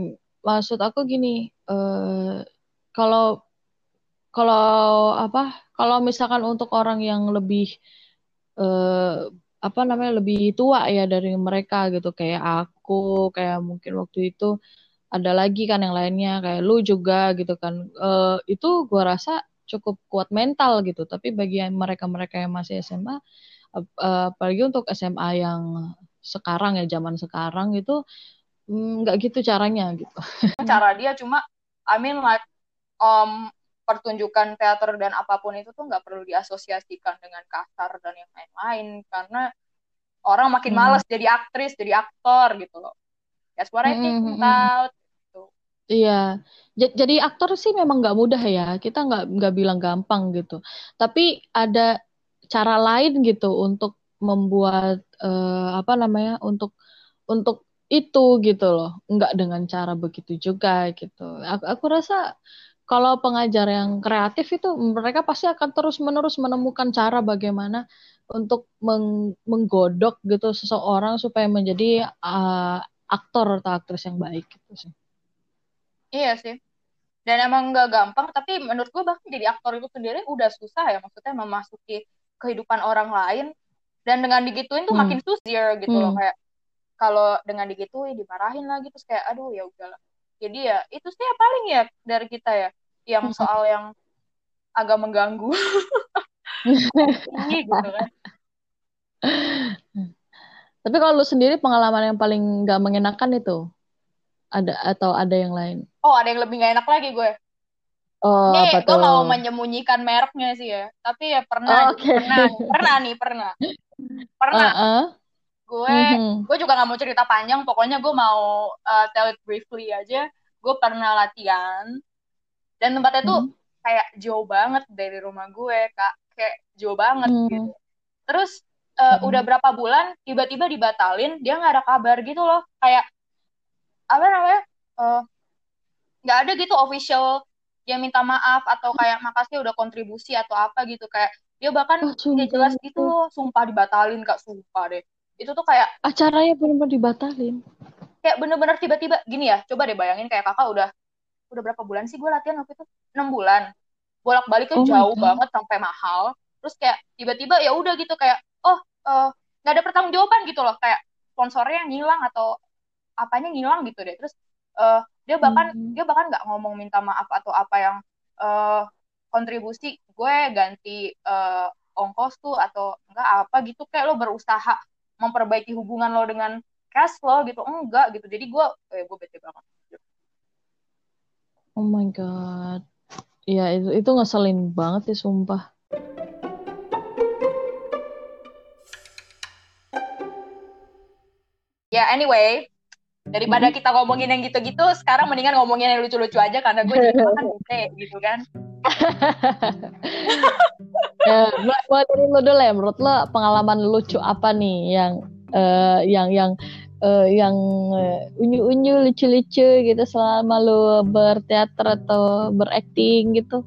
maksud aku gini, eh, kalau kalau apa? Kalau misalkan untuk orang yang lebih eh, apa namanya lebih tua ya dari mereka gitu, kayak aku, kayak mungkin waktu itu ada lagi kan yang lainnya, kayak lu juga gitu kan. Eh, itu gua rasa cukup kuat mental gitu. Tapi bagi mereka-mereka yang masih SMA, eh, apalagi untuk SMA yang sekarang ya zaman sekarang itu mm, nggak gitu caranya gitu. cara dia cuma I mean like um, pertunjukan teater dan apa pun itu tuh nggak perlu diasosiasikan dengan kasar dan yang lain-lain karena orang makin Hmm. malas jadi aktris jadi aktor gitu loh that's what I think Mm, mm, mm. about Iya, Ja- jadi aktor sih memang nggak mudah ya. Kita nggak nggak bilang gampang gitu. Tapi ada cara lain gitu untuk membuat eh, apa namanya untuk untuk itu gitu loh. Nggak dengan cara begitu juga gitu. Aku, aku rasa kalau pengajar yang kreatif itu mereka pasti akan terus-menerus menemukan cara bagaimana untuk meng- menggodok gitu seseorang supaya menjadi eh, aktor atau aktris yang baik gitu sih. iya sih dan emang nggak gampang tapi menurut gue bahkan jadi aktor itu sendiri udah susah ya maksudnya memasuki kehidupan orang lain dan dengan digituin tuh Hmm. makin susah gitu loh Hmm. kayak kalau dengan digituin dimarahin lagi terus kayak aduh ya udahlah jadi ya itu sih ya paling ya dari kita ya yang Hmm. soal yang agak mengganggu ini gitu kan Tapi kalau lu sendiri pengalaman yang paling nggak mengenakan itu ada atau ada yang lain? oh ada yang lebih gak enak lagi gue Oh, Nih, apa gue mau menyembunyikan mereknya sih ya. Tapi ya pernah, Oh, oke. pernah, pernah nih, pernah. Pernah. Heeh. Gue, Mhm. gue juga nggak mau cerita panjang. Pokoknya gue mau uh, tell it briefly aja. Gue pernah latihan dan tempatnya tuh Mhm. kayak jauh banget dari rumah gue, kak. Kayak jauh banget Hmm. gitu. Terus uh, Hmm. udah berapa bulan tiba-tiba dibatalin, dia nggak ada kabar gitu loh. Kayak apa namanya? Uh, nggak ada gitu official dia minta maaf atau kayak makasih udah kontribusi atau apa gitu kayak dia bahkan Oh, jelas gitu loh sumpah dibatalin kak sumpah deh itu tuh kayak Acaranya benar-benar dibatalin. kayak bener-bener tiba-tiba gini ya coba deh bayangin kayak kakak udah udah berapa bulan sih gue latihan waktu itu? Enam bulan. Bolak-balik tuh Oh jauh banget sampai mahal. Terus kayak tiba-tiba ya udah gitu kayak oh eh, nggak ada pertanggungjawaban gitu loh. Kayak sponsornya ngilang atau apanya ngilang gitu deh. Terus eh, dia bahkan Hmm. dia bahkan nggak ngomong minta maaf atau apa yang eh, kontribusi gue ganti eh, ongkos tuh atau enggak apa gitu. Kayak lo berusaha memperbaiki hubungan lo dengan cash lo gitu. Enggak gitu. Jadi gue eh, gue bete banget. Oh my God. Iya, itu itu ngeselin banget sih, sumpah. ya anyway. Daripada kita ngomongin yang gitu-gitu sekarang mendingan ngomongin yang lucu-lucu aja karena gue jadi makan bete gitu kan Ya, mulai, mulai dari lu dulu ya. Menurut lo pengalaman lucu apa nih yang eh, yang yang eh, yang eh, unyu-unyu lucu-lucu gitu selama lu berteater atau berakting gitu?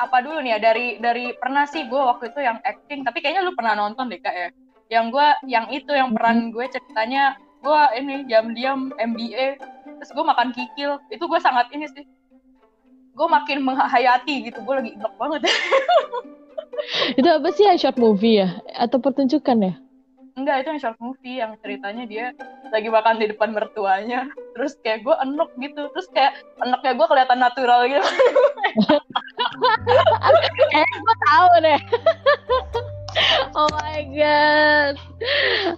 apa dulu nih ya dari dari pernah sih gue waktu itu yang acting tapi kayaknya lu pernah nonton deh kak ya yang gue yang itu yang peran gue ceritanya gue ini diam-diam MBA terus gue makan kikil itu gue sangat ini sih gue makin menghayati gitu gue lagi enak banget. Itu apa sih short movie ya? Atau pertunjukan ya? enggak itu yang short movie yang ceritanya dia lagi makan di depan mertuanya. Terus kayak gue enak gitu. Terus kayak enaknya gue kelihatan natural gitu. Eh, gue tahu deh. Oh my god.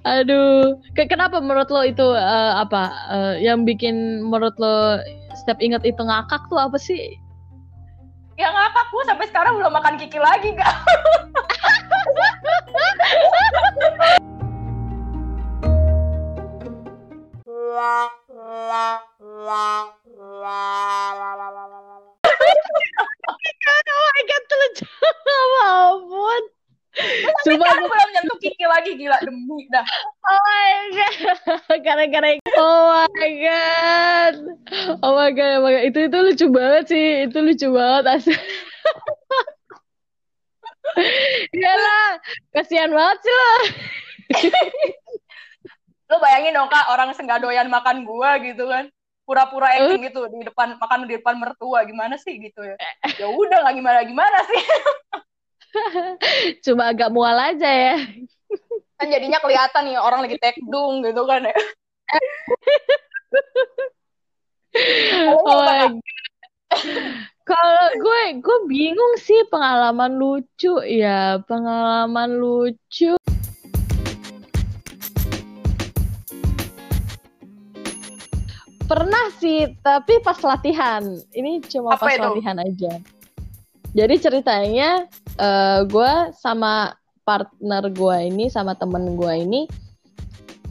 Aduh, kenapa menurut lo itu uh, apa uh, yang bikin menurut lo setiap inget itu ngakak tuh apa sih? Ya ngakak gue sampai sekarang belum makan kiki lagi, gak. oh my god, lucu. ampun kak lagi gila demi dah. Oh my god. Gara-gara Oh my god. Oh my god, oh my god. Itu itu lucu banget sih. Itu lucu banget asli. Iyalah, kasihan banget sih lo. Lo bayangin dong kak, orang senggadoyan makan gua gitu kan. Pura-pura acting gitu di depan makan di depan mertua gimana sih gitu ya. Ya udah nggak gimana gimana sih. Cuma agak mual aja ya. kan jadinya kelihatan nih orang lagi tekdung gitu kan ya. oh. Kalau gue, gue bingung sih pengalaman lucu ya, pengalaman lucu. Pernah sih, tapi pas latihan. Ini cuma Apa pas itu? latihan aja. Jadi ceritanya eh, gue sama partner gue ini, sama temen gue ini,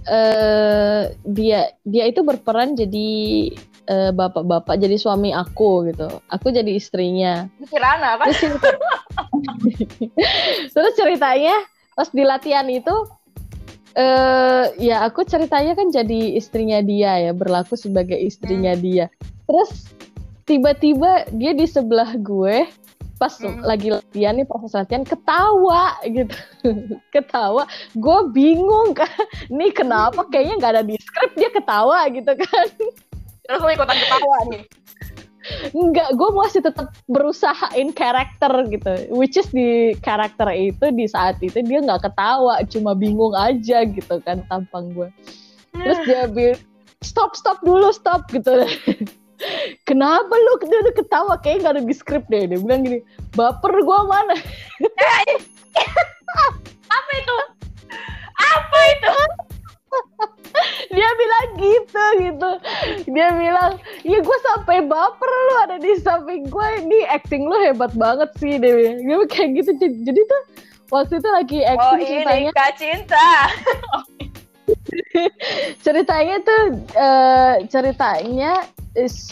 eh dia dia itu berperan jadi eh, bapak-bapak, jadi suami aku gitu. Aku jadi istrinya. Kirana kan. Terus cerita- Terus ceritanya pas di latihan itu eh ya aku ceritanya kan jadi istrinya dia ya, berlaku sebagai istrinya dia. Terus tiba-tiba dia di sebelah gue pas Hmm. lagi latihan nih proses latihan ketawa gitu. ketawa. Gue bingung kan. Nih kenapa kayaknya nggak ada di skrip dia ketawa gitu kan. Terus lo ikutan ketawa nih. Enggak, gue masih tetap berusaha in karakter gitu. Which is di karakter itu di saat itu dia nggak ketawa, cuma bingung aja gitu kan tampang gue. Terus dia bilang stop stop dulu stop gitu. Kenapa lu dia udah ketawa kayak nggak ada di skrip deh. Dia bilang gini, baper gue mana? Apa itu? Apa itu? dia bilang gitu gitu. Dia bilang, ya gue sampai baper lu ada di samping gue. Ini acting lu hebat banget sih. Dia bilang Dia kayak gitu. Jadi, tuh waktu itu lagi Oh acting ini ceritanya. kak cinta. ceritanya tuh eh, ceritanya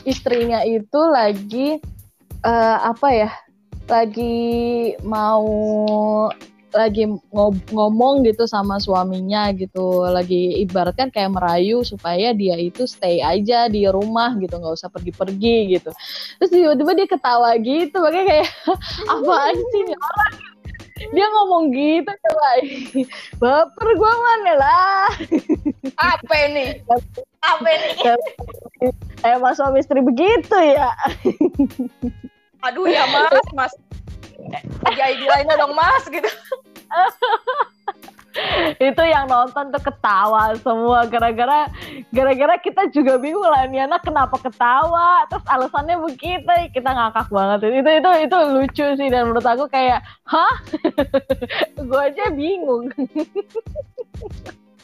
istrinya itu lagi eh, apa ya lagi mau lagi ngob- ngomong gitu sama suaminya gitu. Lagi ibaratkan kayak merayu supaya dia itu stay aja di rumah gitu nggak usah pergi-pergi gitu. Terus tiba-tiba dia ketawa gitu makanya kayak apaan sih ini orang? Dia ngomong gitu coba. Baper gua mana lah. Apa ini? Apa ini? Emang suami istri begitu ya. Aduh ya mas, mas. Lagi lainnya dong mas gitu. itu yang nonton tuh ketawa semua gara-gara gara-gara kita juga bingung lah ini anak kenapa ketawa? Terus alasannya begitu kita ngakak banget. Itu itu itu lucu sih dan menurut aku kayak hah? Gue aja bingung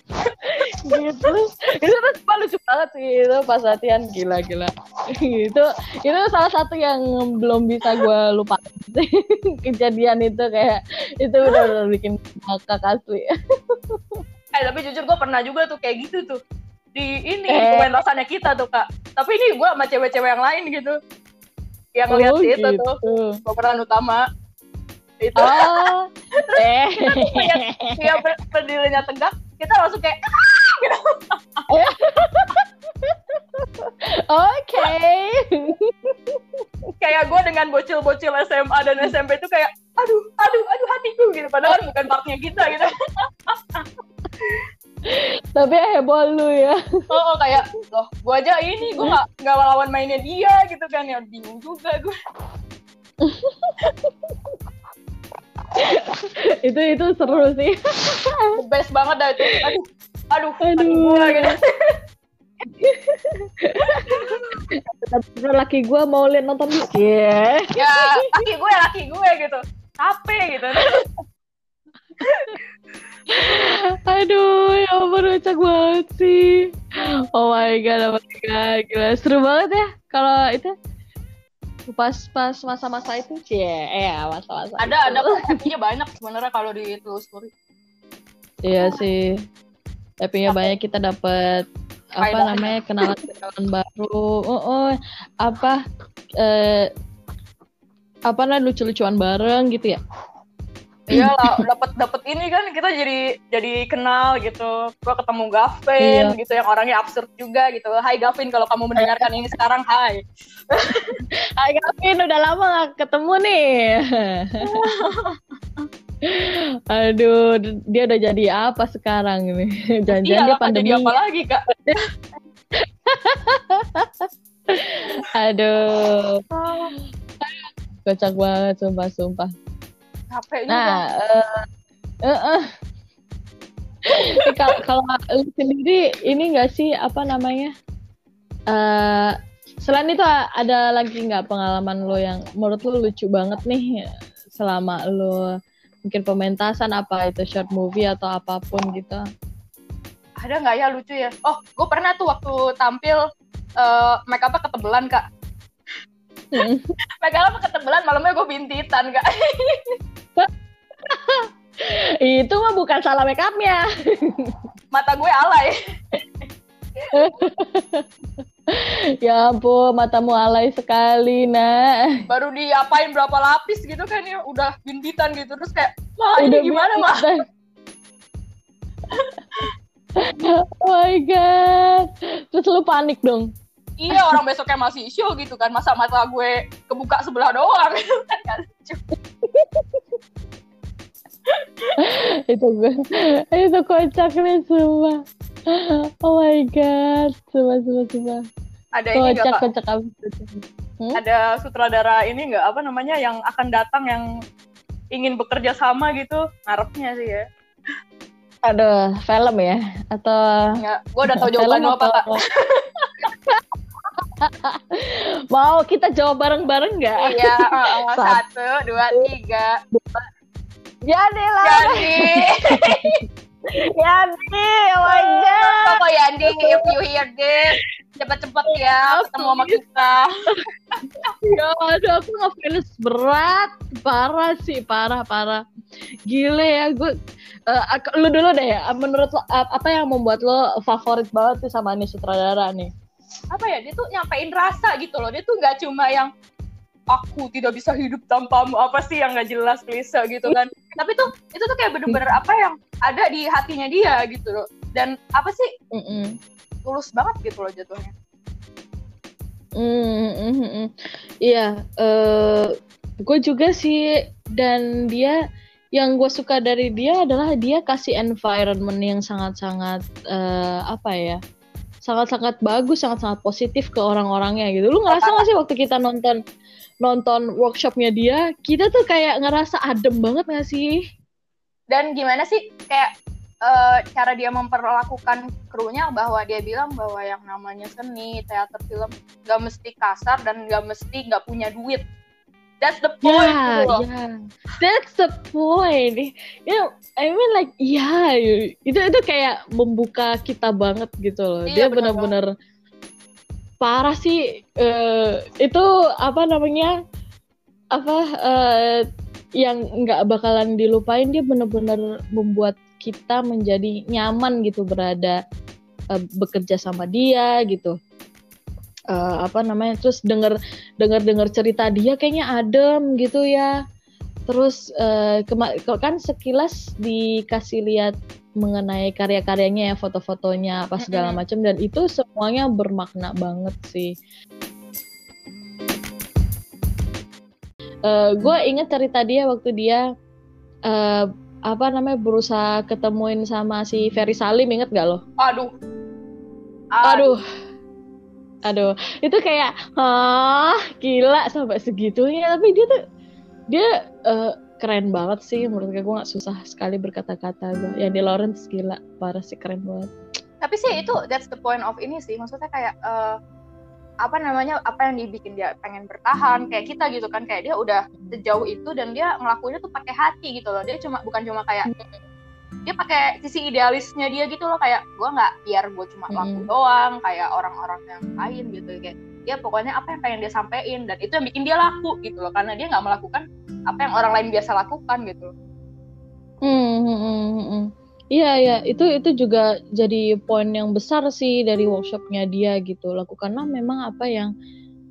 gitu itu tuh cuma lucu banget sih itu pas latihan gila gila itu itu salah satu yang belum bisa gue lupa kejadian itu kayak itu udah bikin ngakak asli Eh tapi jujur gue pernah juga tuh kayak gitu tuh. Di ini Eh. pementasannya kita tuh kak. Tapi ini gue sama cewek-cewek yang lain gitu. Yang Oh, itu gitu. tuh pemeran utama. Itu oh eh dia ber- berdirinya tegak. Kita langsung kayak "Ah!" gitu. oke. Kayak gue dengan bocil-bocil SMA dan SMP itu kayak aduh aduh aduh hatiku gitu. Padahal kan bukan partnya kita gitu. Tapi heboh lu ya. Oh, oh, kayak loh gue aja ini gue nggak nggak lawan mainnya dia gitu kan. Ya bingung juga gue itu itu seru sih. Best banget dah itu. Aduh aduh Aduh. gue gitu laki gue mau lihat nonton ya ya laki gue laki gue gitu. Capek gitu. Aduh ya ampun kocak banget sih. Oh my god oh my god. Gila seru banget ya. Kalau itu pas pas masa-masa itu sih ya masa-masa ada itu. ada happy-nya banyak sebenarnya kalau ditelusuri Iya sih. Happy-nya banyak kita dapat apa namanya kenalan kenalan baru. Oh, oh apa eh apa namanya lucu-lucuan bareng gitu ya. Iya lah dapat dapat ini kan kita jadi jadi kenal gitu gua ketemu Gavin Iya. gitu yang orangnya absurd juga gitu Hai Gavin kalau kamu mendengarkan ini sekarang Hai Hai Gavin, udah lama gak ketemu nih. Aduh, dia udah jadi apa sekarang ini? Jangan-jangan iya dia jadi pandemi. apa lagi kak Aduh, kocak banget, sumpah, sumpah. Capek juga Nah, eh eh, eh. Eh, kalau lu sendiri ini enggak sih apa namanya? eh selain itu ada lagi nggak pengalaman lo yang menurut lo lucu banget nih selama lo mungkin pementasan apa itu short movie atau apa pun gitu? ada nggak ya lucu ya oh gue pernah tuh waktu tampil eh make upnya ketebelan kak Hmm. make upnya ketebelan malamnya gue bintitan kak itu mah bukan salah make upnya. mata gue alay ya ampun, matamu alay sekali, nak. baru diapain berapa lapis gitu kan ya udah bintitan gitu terus kayak mah ini Udah gimana mah oh my god. Terus lu panik dong. Iya orang besoknya masih show gitu kan masa mata gue kebuka sebelah doang kan lucu. itu gue itu kocak nih semua. Oh my god. Sumpah, sumpah, sumpah. ada ini nggak Kocak, kocak itu. ada sutradara ini nggak apa namanya yang akan datang yang ingin bekerja sama gitu ngarepnya sih ya Aduh, film ya? Atau nggak gue udah tahu jawaban apa kak Mau kita jawab bareng-bareng nggak? iya uh, uh, satu dua tiga Jadi lah. Yandi Yandi, oh my god. Koko Yandi if you hear this cepet-cepet ya ketemu sama kita Ya, aduh aku ngefans berat, parah sih, parah parah. Gile ya, gue. ak- lu dulu deh ya. Menurut lo ap- apa yang membuat lo favorit banget sih sama nih sutradara nih? Apa ya dia tuh nyampein rasa gitu loh. Dia tuh nggak cuma yang aku tidak bisa hidup tanpamu. Apa sih yang nggak jelas klise gitu kan. Tapi tuh itu tuh kayak bener-bener apa yang ada di hatinya dia gitu loh. Dan apa sih Mm-mm. tulus banget gitu loh jatuhnya. Mm, mm, mm, mm. Iya, eh gue juga sih dan dia yang gue suka dari dia adalah dia kasih environment yang sangat-sangat eh, apa ya, sangat-sangat bagus, sangat-sangat positif ke orang-orangnya gitu. Lu ngerasa gak sih waktu kita nonton nonton workshopnya dia, kita tuh kayak ngerasa adem banget gak sih? dan gimana sih kayak eh, cara dia memperlakukan krunya bahwa dia bilang bahwa yang namanya seni teater film gak mesti kasar dan gak mesti gak punya duit that's the point gitu loh. ya. That's the point. You know, I mean like, ya, itu itu kayak membuka kita banget gitu loh. Dia Iya, bener benar-benar parah sih. eh, itu apa namanya? Apa eh, yang nggak bakalan dilupain dia benar-benar membuat kita menjadi nyaman gitu berada eh, bekerja sama dia gitu. Eh, apa namanya? Terus denger dengar dengar cerita dia kayaknya adem gitu ya terus eh, kok kan sekilas dikasih lihat mengenai karya-karyanya ya foto-fotonya apa segala macam dan itu semuanya bermakna banget sih gue inget cerita dia waktu dia eh, apa namanya berusaha ketemuin sama si Ferry Salim inget gak lo? aduh Aduh. Aduh, itu kayak ah gila sampai segitunya tapi dia tuh dia eh, keren banget sih menurut gue gue nggak susah sekali berkata-kata gue. Ya di Lawrence gila parah sih keren banget. tapi sih itu that's the point of ini sih maksudnya kayak eh, apa namanya apa yang dibikin dia pengen bertahan kayak kita gitu kan kayak dia udah sejauh itu dan dia ngelakuinnya tuh pakai hati gitu loh dia cuma bukan cuma kayak dia pakai sisi idealisnya dia gitu loh kayak gue nggak biar gue cuma laku Mm. doang kayak orang-orang yang lain gitu kayak dia pokoknya apa yang pengen dia sampein dan itu yang bikin dia laku gitu loh karena dia nggak melakukan apa yang orang lain biasa lakukan gitu Hmm, hmm, hmm, hmm, hmm. Iya ya itu itu juga jadi poin yang besar sih dari workshopnya dia gitu. Lakukanlah memang apa yang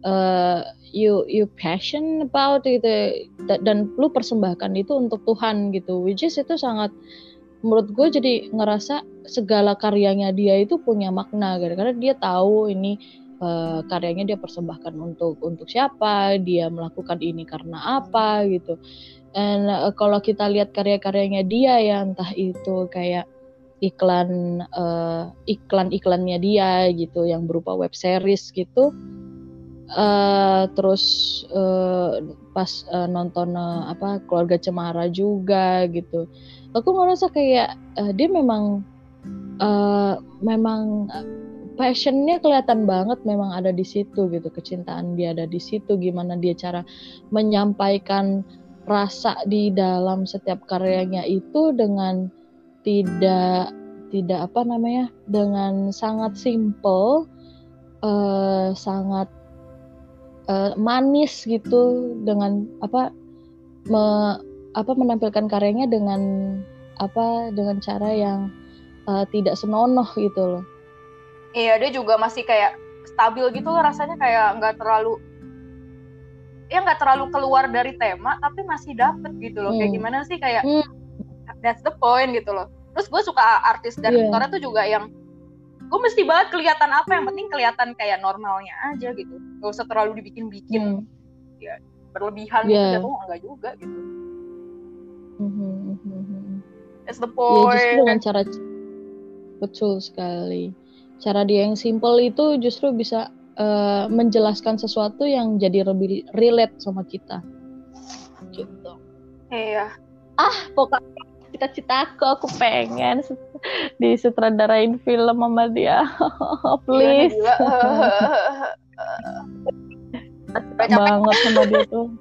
uh, you you passion about gitu dan lu persembahkan itu untuk Tuhan gitu which is itu sangat menurut gue jadi ngerasa segala karyanya dia itu punya makna gitu. Karena dia tahu ini uh, karyanya dia persembahkan untuk untuk siapa dia melakukan ini karena apa gitu. Dan uh, kalau kita lihat karya-karyanya dia ya entah itu kayak iklan uh, iklan iklannya dia gitu yang berupa web series gitu uh, terus uh, pas uh, nonton uh, apa keluarga cemara juga gitu. Aku ngerasa kayak uh, dia memang uh, memang passionnya kelihatan banget memang ada di situ gitu. Kecintaan dia ada di situ gimana dia cara menyampaikan rasa di dalam setiap karyanya itu dengan tidak tidak apa namanya dengan sangat simple uh, sangat uh, manis gitu dengan apa me, apa menampilkan karyanya dengan apa dengan cara yang uh, tidak senonoh gitu loh. Iya dia juga masih kayak stabil gitu loh rasanya kayak nggak terlalu ya nggak terlalu keluar dari tema tapi masih dapet gitu loh hmm. kayak gimana sih kayak hmm. that's the point gitu loh. Terus gue suka artis dan yeah. aktornya tuh juga yang gue mesti banget kelihatan apa yang penting kelihatan kayak normalnya aja gitu gak usah terlalu dibikin-bikin hmm. ya berlebihan yeah. gitu enggak juga gitu mm-hmm. That's the point. Ya, justru dengan cara betul sekali. Cara dia yang simple itu justru bisa uh, menjelaskan sesuatu yang jadi lebih relate sama kita. Gitu. Iya. Ah, pokoknya cita-citaku aku pengen disutradarain film sama dia. Please. Banyak banget sama dia tuh.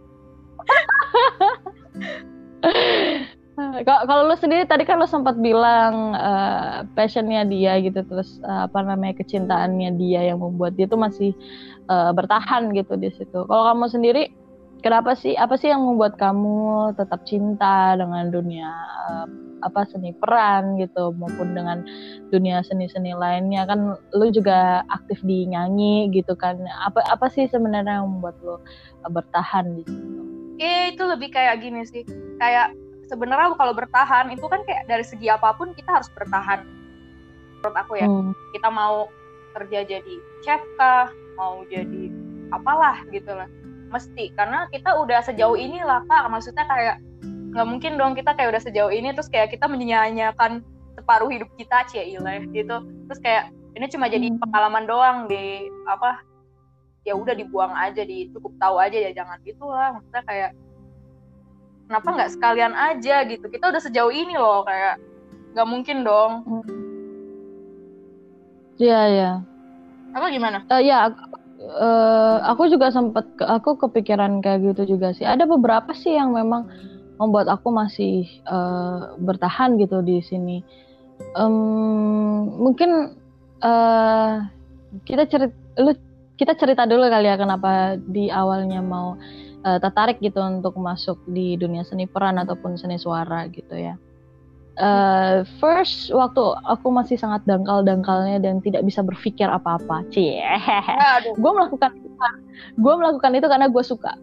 Kalau lu sendiri tadi kan lu sempat bilang uh, passionnya dia gitu terus uh, apa namanya kecintaannya dia yang membuat dia tuh masih uh, bertahan gitu di situ. Kalau kamu sendiri kenapa sih apa sih yang membuat kamu tetap cinta dengan dunia uh, apa seni peran gitu maupun dengan dunia seni-seni lainnya? Kan lu juga aktif di nyanyi gitu kan. Apa apa sih sebenarnya yang membuat lu bertahan di situ? Eh itu lebih kayak gini sih. Kayak sebenarnya kalau bertahan itu kan kayak dari segi apa pun kita harus bertahan. Menurut aku ya hmm. kita mau kerja jadi chef kah mau jadi apalah gitu lah mesti. Karena kita udah sejauh ini lah kak. Maksudnya kayak nggak mungkin dong kita kayak udah sejauh ini terus kayak kita menyanyiakan separuh hidup kita cie ileh gitu. Terus kayak ini cuma jadi hmm. pengalaman doang di apa ya udah dibuang aja di cukup tahu aja ya jangan gitu lah maksudnya kayak kenapa nggak sekalian aja gitu. Kita udah sejauh ini loh kayak nggak mungkin dong. Iya ya. Apa gimana? Uh, ya uh, aku juga sempat aku kepikiran kayak gitu juga sih. Ada beberapa sih yang memang membuat aku masih uh, bertahan gitu di sini. Um, mungkin uh, kita cerita lu kita cerita dulu kali ya kenapa di awalnya mau uh, tertarik gitu untuk masuk di dunia seni peran ataupun seni suara gitu ya. Uh, first waktu aku masih sangat dangkal-dangkalnya dan tidak bisa berpikir apa-apa, cie. gue melakukan gue melakukan itu karena gue suka.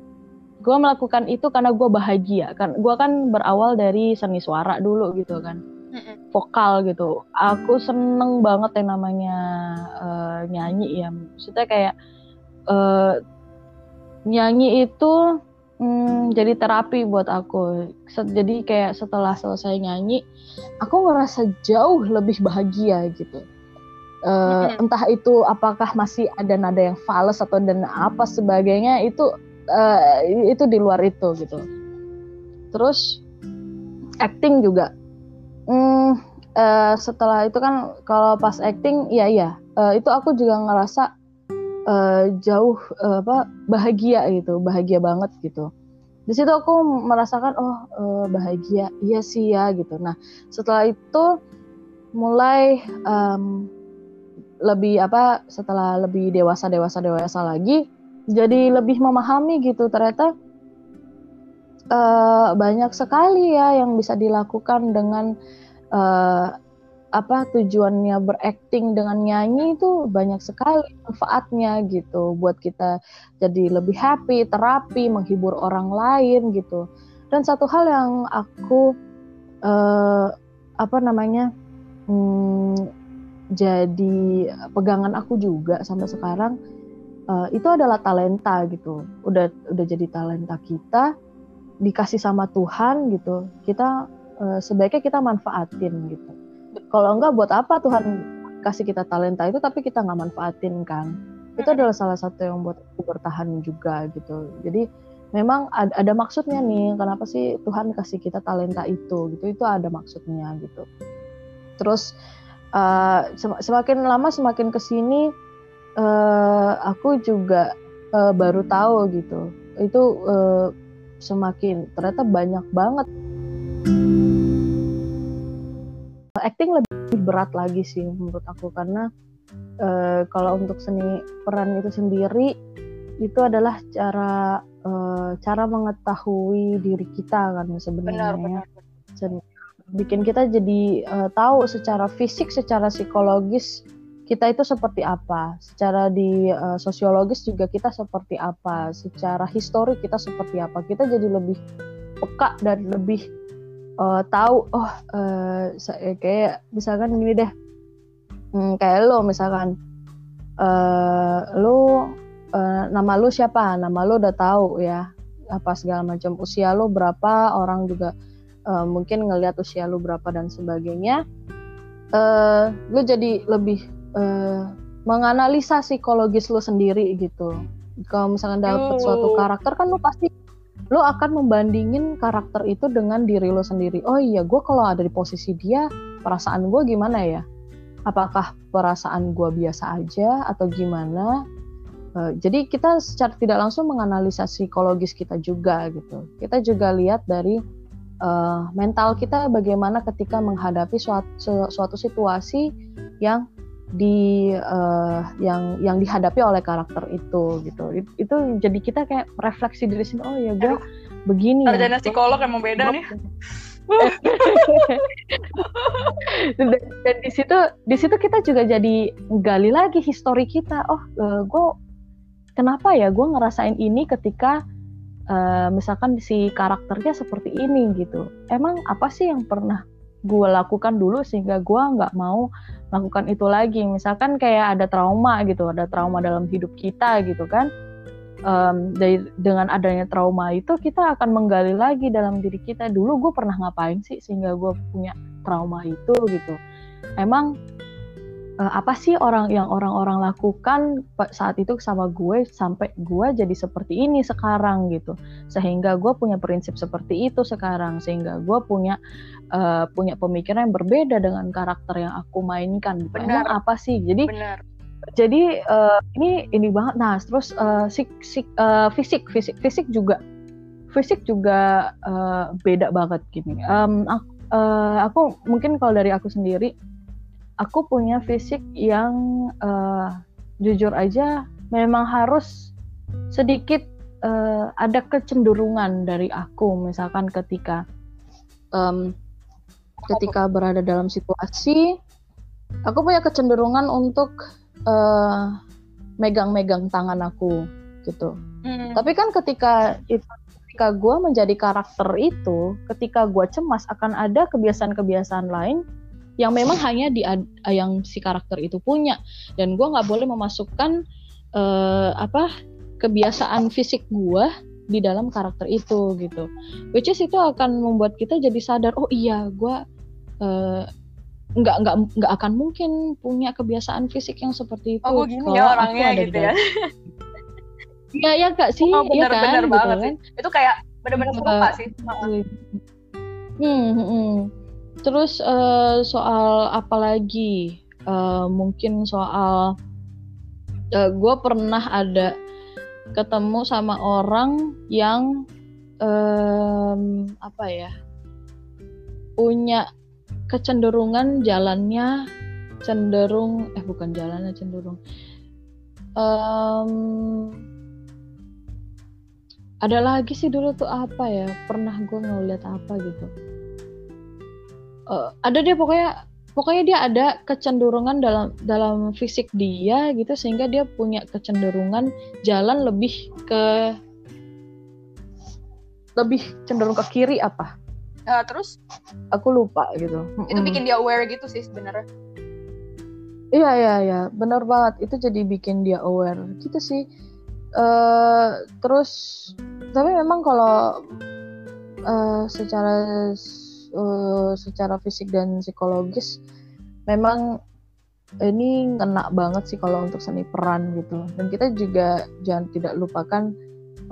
Gue melakukan itu karena gue bahagia. Kan gue kan berawal dari seni suara dulu gitu kan, vokal gitu. Aku seneng banget yang namanya uh, nyanyi ya. Maksudnya kayak uh, nyanyi itu hmm, jadi terapi buat aku. Jadi kayak setelah selesai nyanyi, aku ngerasa jauh lebih bahagia gitu. Uh, mm-hmm. Entah itu apakah masih ada nada yang fals atau dan apa sebagainya itu uh, itu di luar itu gitu. Terus acting juga. Hmm, uh, setelah itu kan kalau pas acting, iya iya, uh, itu aku juga ngerasa uh, jauh uh, apa bahagia gitu bahagia banget gitu. Di situ aku merasakan oh uh, bahagia iya sih ya gitu. Nah setelah itu mulai um, lebih apa setelah lebih dewasa dewasa dewasa lagi jadi lebih memahami gitu ternyata uh, banyak sekali ya yang bisa dilakukan dengan uh, apa tujuannya berakting dengan nyanyi itu banyak sekali manfaatnya gitu buat kita jadi lebih happy, terapi, menghibur orang lain gitu. Dan satu hal yang aku uh, apa namanya hmm, jadi pegangan aku juga sampai sekarang uh, itu adalah talenta gitu. Udah udah jadi talenta kita dikasih sama Tuhan gitu. Kita uh, sebaiknya kita manfaatin gitu kalau enggak buat apa Tuhan kasih kita talenta itu tapi kita nggak manfaatin kan? Itu adalah salah satu yang buat aku bertahan juga gitu. Jadi memang ada, ada maksudnya nih kenapa sih Tuhan kasih kita talenta itu gitu. Itu ada maksudnya gitu. Terus uh, semakin lama semakin ke sini uh, aku juga uh, baru tahu gitu. Itu uh, semakin ternyata banyak banget acting lebih berat lagi sih menurut aku karena uh, kalau untuk seni peran itu sendiri itu adalah cara uh, cara mengetahui diri kita kan sebenarnya. Benar, benar. bikin kita jadi uh, tahu secara fisik secara psikologis kita itu seperti apa. Secara di uh, sosiologis juga kita seperti apa. Secara histori kita seperti apa. Kita jadi lebih peka dan lebih uh, tahu oh uh, kayak misalkan gini deh. Hmm, kayak lo misalkan uh, lo uh, nama lo siapa? Nama lo udah tahu ya apa segala macam. Usia lo berapa? Orang juga uh, mungkin ngelihat usia lo berapa dan sebagainya. Uh, lo jadi lebih uh, menganalisa psikologis lo sendiri gitu. Kalau misalkan dapat oh. suatu karakter kan lo pasti lo akan membandingin karakter itu dengan diri lo sendiri. Oh iya, gue kalau ada di posisi dia, perasaan gue gimana ya? Apakah perasaan gue biasa aja atau gimana? Uh, jadi kita secara tidak langsung menganalisa psikologis kita juga gitu. Kita juga lihat dari uh, mental kita bagaimana ketika menghadapi suatu, suatu situasi yang di uh, yang yang dihadapi oleh karakter itu gitu. It, itu jadi kita kayak refleksi diri sendiri oh ya gue begini. Sarjana ya. psikolog emang beda nih. Dan, dan di situ di situ kita juga jadi gali lagi histori kita. Oh uh, eh, gue kenapa ya gue ngerasain ini ketika uh, misalkan si karakternya seperti ini gitu. Emang apa sih yang pernah gue lakukan dulu sehingga gue nggak mau lakukan itu lagi. Misalkan kayak ada trauma gitu ada trauma dalam hidup kita gitu kan. Um, dari dengan adanya trauma itu kita akan menggali lagi dalam diri kita. Dulu gue pernah ngapain sih sehingga gue punya trauma itu gitu. Emang uh, apa sih orang yang orang-orang lakukan saat itu sama gue sampai gue jadi seperti ini sekarang gitu. Sehingga gue punya prinsip seperti itu sekarang. Sehingga gue punya uh, punya pemikiran yang berbeda dengan karakter yang aku mainkan. Benar. emang apa sih jadi Benar. jadi uh, ini ini banget nah terus uh, sik, sik, uh, fisik fisik fisik juga fisik juga uh, beda banget gini um, aku, uh, aku mungkin kalau dari aku sendiri aku punya fisik yang uh, jujur aja memang harus sedikit uh, ada kecenderungan dari aku misalkan ketika um, ketika berada dalam situasi aku punya kecenderungan untuk uh, megang-megang tangan aku gitu. Hmm. Tapi kan ketika itu ketika gue menjadi karakter itu, ketika gue cemas akan ada kebiasaan-kebiasaan lain yang memang hanya di yang si karakter itu punya dan gue nggak boleh memasukkan uh, apa kebiasaan fisik gue di dalam karakter itu gitu which is itu akan membuat kita jadi sadar oh iya gue uh, nggak nggak nggak akan mungkin punya kebiasaan fisik yang seperti itu oh gini ya orangnya gitu ya Iya ya kak sih, oh, bener, ya kan, bener gitu banget kan? sih. Itu kayak bener-bener serupa uh, sih. Hmm, hmm, hmm. Terus uh, soal apa lagi? Uh, mungkin soal uh, eh, gue pernah ada ketemu sama orang yang um, apa ya punya kecenderungan jalannya cenderung eh bukan jalannya cenderung um, ada lagi sih dulu tuh apa ya pernah gue ngeliat apa gitu. Uh, ada dia pokoknya pokoknya dia ada kecenderungan dalam dalam fisik dia gitu sehingga dia punya kecenderungan jalan lebih ke lebih cenderung ke kiri apa? Uh, terus? Aku lupa gitu. Itu bikin dia aware gitu sih sebenarnya. Iya iya iya. Benar banget. Itu jadi bikin dia aware. Gitu sih. Uh, terus tapi memang kalau uh, secara uh, secara fisik dan psikologis memang ini ngena banget sih kalau untuk seni peran gitu. Dan kita juga jangan tidak lupakan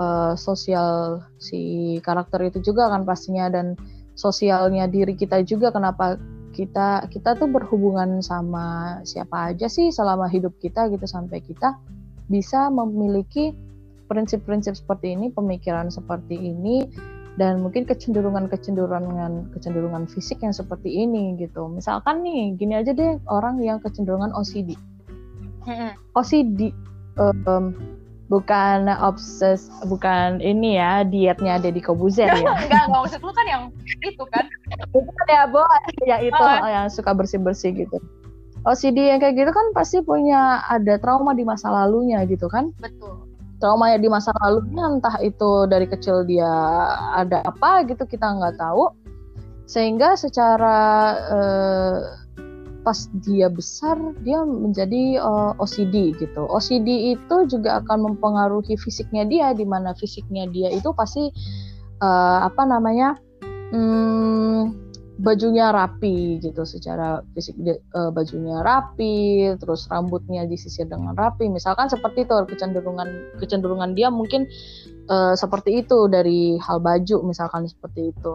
uh, sosial si karakter itu juga kan pastinya dan sosialnya diri kita juga. Kenapa kita kita tuh berhubungan sama siapa aja sih selama hidup kita gitu sampai kita bisa memiliki prinsip-prinsip seperti ini pemikiran seperti ini dan mungkin kecenderungan-kecenderungan kecenderungan fisik yang seperti ini gitu. Misalkan nih, gini aja deh orang yang kecenderungan OCD. OCD um, bukan obses, bukan ini ya dietnya Deddy Kobuzer ya. enggak, enggak maksud lu kan yang itu kan. Bukan ya, Bo, yang itu oh. yang suka bersih-bersih gitu. OCD yang kayak gitu kan pasti punya ada trauma di masa lalunya gitu kan? Betul traumanya di masa lalunya entah itu dari kecil dia ada apa gitu kita nggak tahu. Sehingga secara uh, pas dia besar dia menjadi eh, OCD gitu. OCD itu juga akan mempengaruhi fisiknya dia di mana fisiknya dia itu pasti uh, apa namanya hmm, bajunya rapi gitu secara fisik uh, bajunya rapi terus rambutnya disisir dengan rapi. Misalkan seperti itu kecenderungan kecenderungan dia mungkin uh, seperti itu dari hal baju misalkan seperti itu.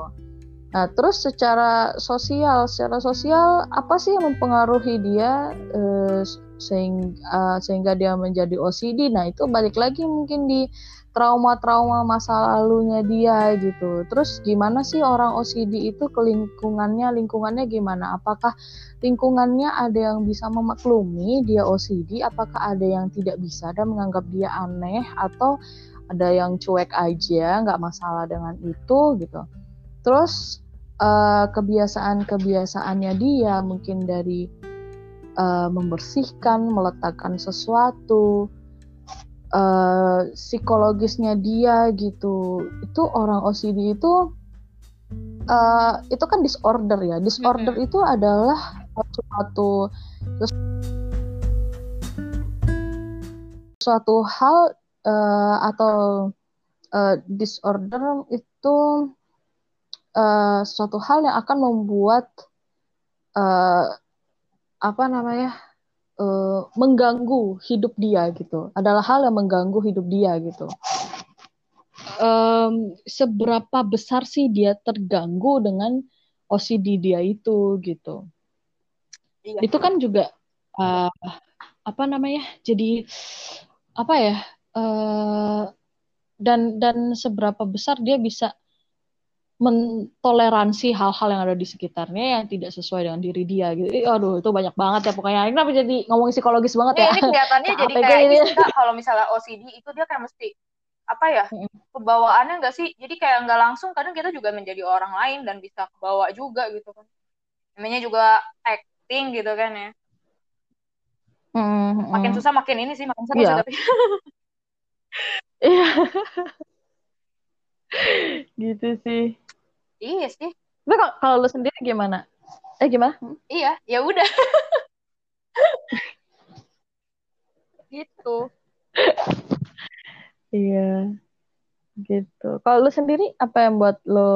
Nah terus secara sosial secara sosial apa sih yang mempengaruhi dia uh, sehingga uh, sehingga dia menjadi OCD nah itu balik lagi mungkin di trauma-trauma masa lalunya dia gitu. Terus gimana sih orang OCD itu ke lingkungannya, lingkungannya gimana? Apakah lingkungannya ada yang bisa memaklumi dia OCD? Apakah ada yang tidak bisa dan menganggap dia aneh atau ada yang cuek aja, nggak masalah dengan itu gitu. Terus uh, kebiasaan-kebiasaannya dia mungkin dari uh, membersihkan, meletakkan sesuatu, uh, psikologisnya dia gitu. Itu orang OCD itu uh, itu kan disorder ya. Disorder itu adalah suatu suatu hal uh, atau uh, disorder itu uh, suatu hal yang akan membuat uh, apa namanya uh, mengganggu hidup dia gitu. Adalah hal yang mengganggu hidup dia gitu. Um, seberapa besar sih dia terganggu dengan OCD dia itu gitu. Iya. itu kan juga uh, apa namanya jadi apa ya uh, dan dan seberapa besar dia bisa mentoleransi hal-hal yang ada di sekitarnya yang tidak sesuai dengan diri dia gitu. Aduh, itu banyak banget ya pokoknya. Ini kenapa jadi ngomong psikologis banget ya? Ini kelihatannya jadi kayak ini. kalau misalnya OCD itu dia kayak mesti apa ya kebawaannya enggak sih? Jadi kayak nggak langsung kadang kita juga menjadi orang lain dan bisa kebawa juga gitu kan. Namanya juga acting gitu kan ya. Mm, makin susah makin ini sih makin seru yeah. sih tapi. Iya. gitu sih. Iya sih. Tapi kalau lu sendiri gimana? Eh gimana? Iya, ya udah. gitu. iya. Gitu. Kalau lu sendiri apa yang buat lo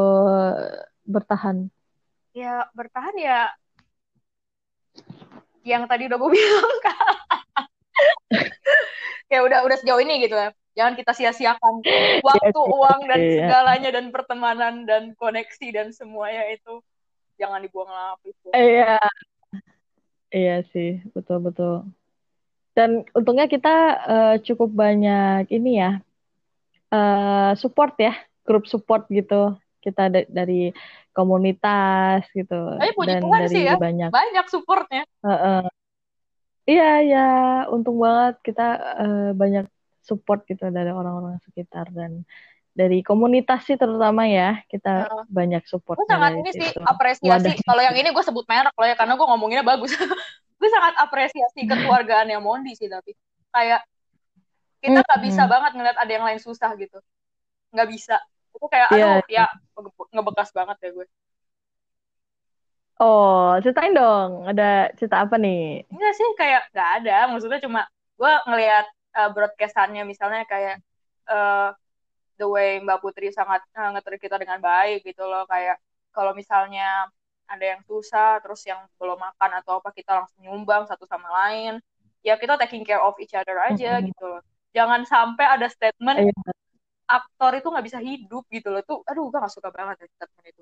bertahan? Ya, bertahan ya yang tadi udah gue bilang kan. ya udah udah sejauh ini gitu ya jangan kita sia-siakan. Waktu yes, uang dan iya. segalanya dan pertemanan dan koneksi dan semuanya itu jangan dibuang lapis iya. Iya sih betul betul. Dan untungnya kita uh, cukup banyak ini ya uh, support ya grup support gitu. Kita dari komunitas gitu Tapi dan dari sih ya, banyak banyak supportnya. Uh, uh, iya. Ya untung banget kita uh, banyak support gitu dari orang-orang sekitar dan dari komunitas sih terutama ya kita uh, banyak support. Gue sangat ini sih apresiasi. Kalau yang ini gue sebut merek loh ya karena gue ngomonginnya bagus. gue sangat apresiasi kekeluargaan yang Mondi sih tapi kayak kita nggak bisa hmm. banget ngeliat ada yang lain susah gitu. Nggak bisa. Itu kayak yeah. aduh ya ngebekas banget ya gue. Oh, ceritain dong. Ada cerita apa nih? Enggak sih, kayak nggak ada. Maksudnya cuma gue ngelihat uh, broadcastannya. Misalnya kayak uh, the way Mbak Putri sangat uh, ngeter kita dengan baik gitu loh. Kayak kalau misalnya ada yang susah terus yang belum makan atau apa kita langsung nyumbang satu sama lain. Ya kita taking care of each other aja mm-hmm. gitu loh. Jangan sampai ada statement yeah. aktor itu nggak bisa hidup gitu loh. Tuh aduh gue gak suka banget ya statement itu.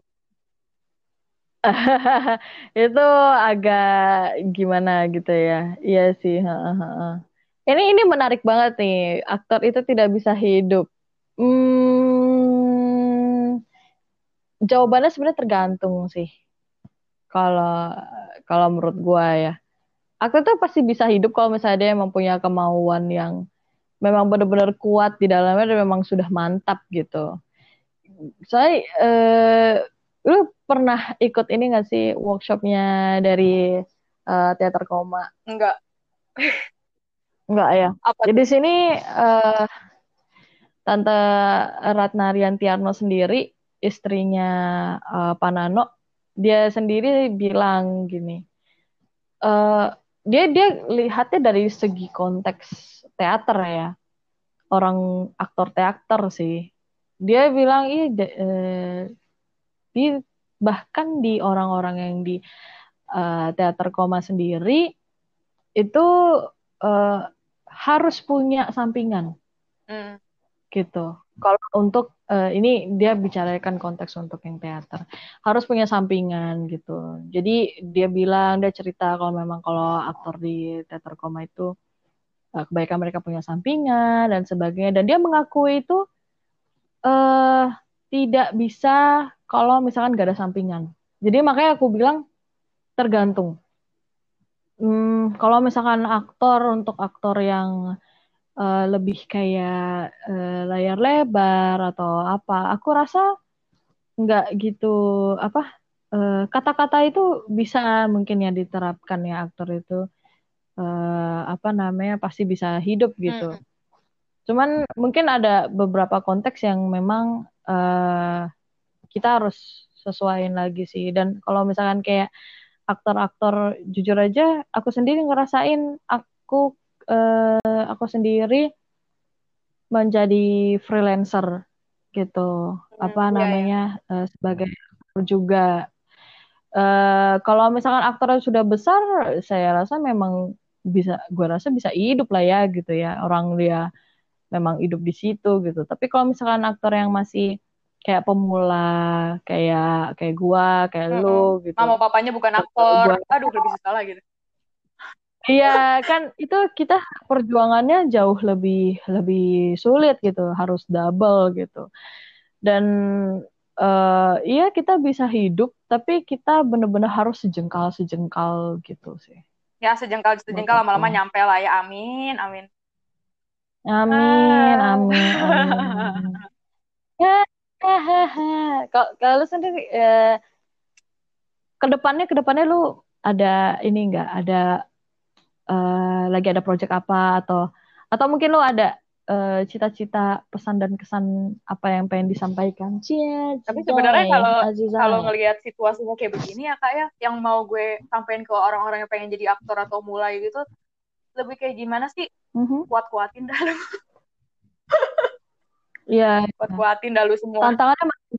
Itu agak gimana gitu ya? Iya sih ini ini menarik banget nih aktor itu tidak bisa hidup Hmm, jawabannya sebenarnya tergantung sih. Kalau kalau menurut gue ya, aktor tuh pasti bisa hidup kalau misalnya dia mempunyai kemauan yang memang benar-benar kuat di dalamnya dan memang sudah mantap gitu. Saya, eh, lu pernah ikut ini gak sih workshopnya dari uh, teater koma? Enggak. Enggak ya. Apa Jadi di sini uh, Tante Ratna Riantiarno sendiri, istrinya uh, Panano, dia sendiri bilang gini, uh, dia dia lihatnya dari segi konteks teater ya, orang aktor teater sih. Dia bilang iya, uh, di bahkan di orang-orang yang di uh, teater koma sendiri itu uh, harus punya sampingan. Mm gitu. Kalau untuk uh, ini dia bicarakan konteks untuk yang teater harus punya sampingan gitu. Jadi dia bilang dia cerita kalau memang kalau aktor di teater koma itu uh, kebaikan mereka punya sampingan dan sebagainya dan dia mengakui itu uh, tidak bisa kalau misalkan gak ada sampingan. Jadi makanya aku bilang tergantung. Hmm, kalau misalkan aktor untuk aktor yang uh, lebih kayak uh, layar lebar atau apa. Aku rasa nggak gitu apa kata kata-kata itu bisa mungkin ya diterapkan ya aktor itu uh, apa namanya pasti bisa hidup gitu. Hmm. Cuman mungkin ada beberapa konteks yang memang uh, kita harus sesuaiin lagi sih. Dan kalau misalkan kayak aktor-aktor jujur aja, aku sendiri ngerasain aku uh, aku sendiri menjadi freelancer gitu. Hmm, apa iya, namanya iya. Uh, sebagai juga. Uh, kalau misalkan aktor sudah besar saya rasa memang bisa gue rasa bisa hidup lah ya gitu ya. Orang dia memang hidup di situ gitu. Tapi kalau misalkan aktor yang masih kayak pemula kayak kayak gua kayak mm -hmm. lu gitu mama papanya bukan aktor gua, aduh lebih salah gitu Iya kan itu kita perjuangannya jauh lebih lebih sulit gitu, harus double gitu. Dan uh, iya kita bisa hidup, tapi kita benar-benar harus sejengkal sejengkal gitu sih. Ya sejengkal sejengkal lama-lama nyampe lah ya, amin, amin. Amin, ah. amin, amin. Kalau lu sendiri, eh, ke depannya ke depannya lu ada ini enggak ada uh, lagi ada project apa atau atau mungkin lo ada eh, cita-cita pesan dan kesan apa yang pengen disampaikan. Cie, Tapi sebenarnya kalau kalau ngelihat situasinya kayak begini ya kak ya, yang mau gue sampaikan ke orang-orang yang pengen jadi aktor atau mulai gitu, lebih kayak gimana sih? Mm-hmm. Kuat-kuatin dah lu. Iya. Kuat-kuatin dah lu semua. Tantangannya makin,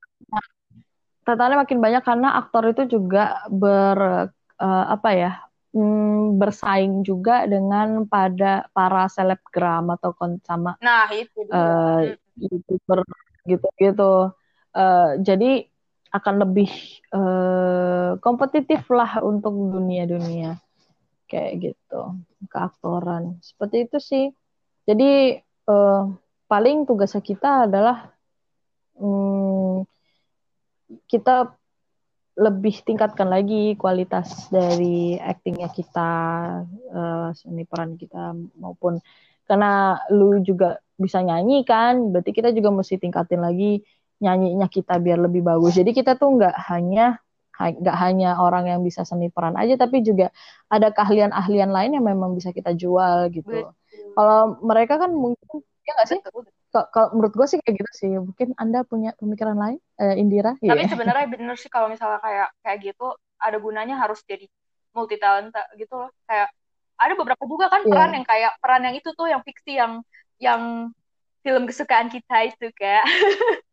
tantangannya makin banyak karena aktor itu juga ber uh, apa ya hmm, bersaing juga dengan pada para selebgram atau sama nah itu uh, youtuber gitu-gitu uh, jadi akan lebih uh, kompetitif lah untuk dunia-dunia kayak gitu keaktoran seperti itu sih jadi uh, paling tugas kita adalah um, kita lebih tingkatkan lagi kualitas dari aktingnya kita, uh, seni peran kita maupun karena lu juga bisa nyanyi kan berarti kita juga mesti tingkatin lagi nyanyinya kita biar lebih bagus. Jadi kita tuh nggak hanya nggak hanya orang yang bisa seni peran aja tapi juga ada keahlian-ahlian lain yang memang bisa kita jual gitu. Kalau mereka kan mungkin ya nggak sih? Kalau menurut gue sih kayak gitu sih. Mungkin anda punya pemikiran lain? Uh, Indira? Tapi yeah. sebenarnya bener sih kalau misalnya kayak kayak gitu ada gunanya harus jadi multi talenta gitu loh. Kayak ada beberapa juga kan yeah. peran yang kayak peran yang itu tuh yang fiksi yang yang film kesukaan kita itu kayak.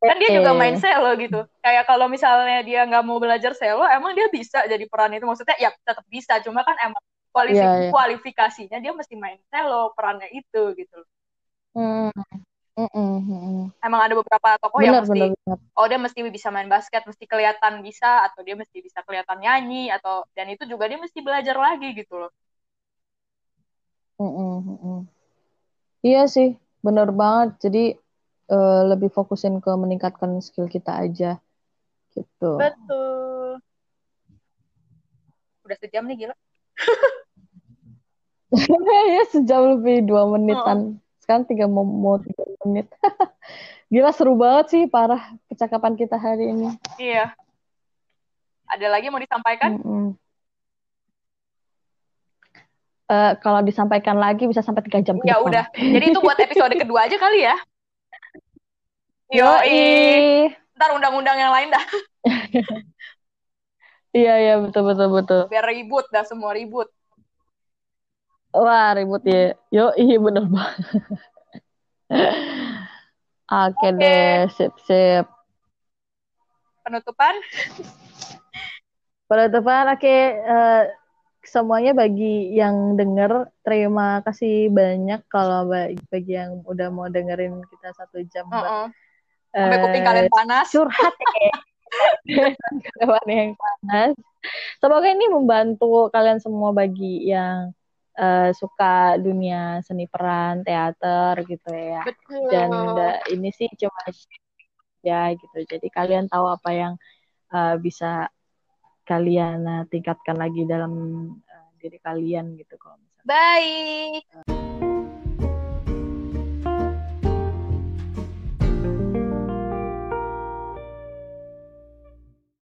Kan dia juga main selo gitu. Kayak kalau misalnya dia nggak mau belajar selo emang dia bisa jadi peran itu? Maksudnya ya tetap bisa cuma kan emang kualifik yeah, yeah. kualifikasinya dia mesti main selo perannya itu gitu Hmm. Mm -mm. Emang ada beberapa tokoh bener, yang mesti, bener, bener. oh dia mesti bisa main basket, mesti kelihatan bisa, atau dia mesti bisa kelihatan nyanyi, atau dan itu juga dia mesti belajar lagi gitu loh. Mm -mm. Iya sih, bener banget. Jadi uh, lebih fokusin ke meningkatkan skill kita aja, gitu. Betul. Udah sejam nih gila. ya sejam lebih dua menitan. Oh kan tiga mau, mau tiga menit. Gila seru banget sih parah percakapan kita hari ini. Iya. Ada lagi mau disampaikan? Mm -hmm. uh, kalau disampaikan lagi bisa sampai tiga jam. Ya udah. Jadi itu buat episode kedua aja kali ya. Yo, Ntar undang-undang yang lain dah. Iya iya betul betul betul. Biar ribut dah semua ribut. Wah, ribut ya. Yo, iya bener banget. Oke okay, deh, sip sip. Penutupan? Penutupan, oke. Okay. Uh, eh, semuanya bagi yang denger, terima kasih banyak kalau bagi, bagi yang udah mau dengerin kita satu jam. Uh -uh. Sampai uh, kuping kalian panas. Curhat ya. yang panas. Semoga ini membantu kalian semua bagi yang uh, suka dunia seni peran, teater gitu ya. Betul. Dan uh, ini sih cuma ya gitu. Jadi kalian tahu apa yang uh, bisa kalian uh, tingkatkan lagi dalam uh, diri kalian gitu kalau misalnya. Baik.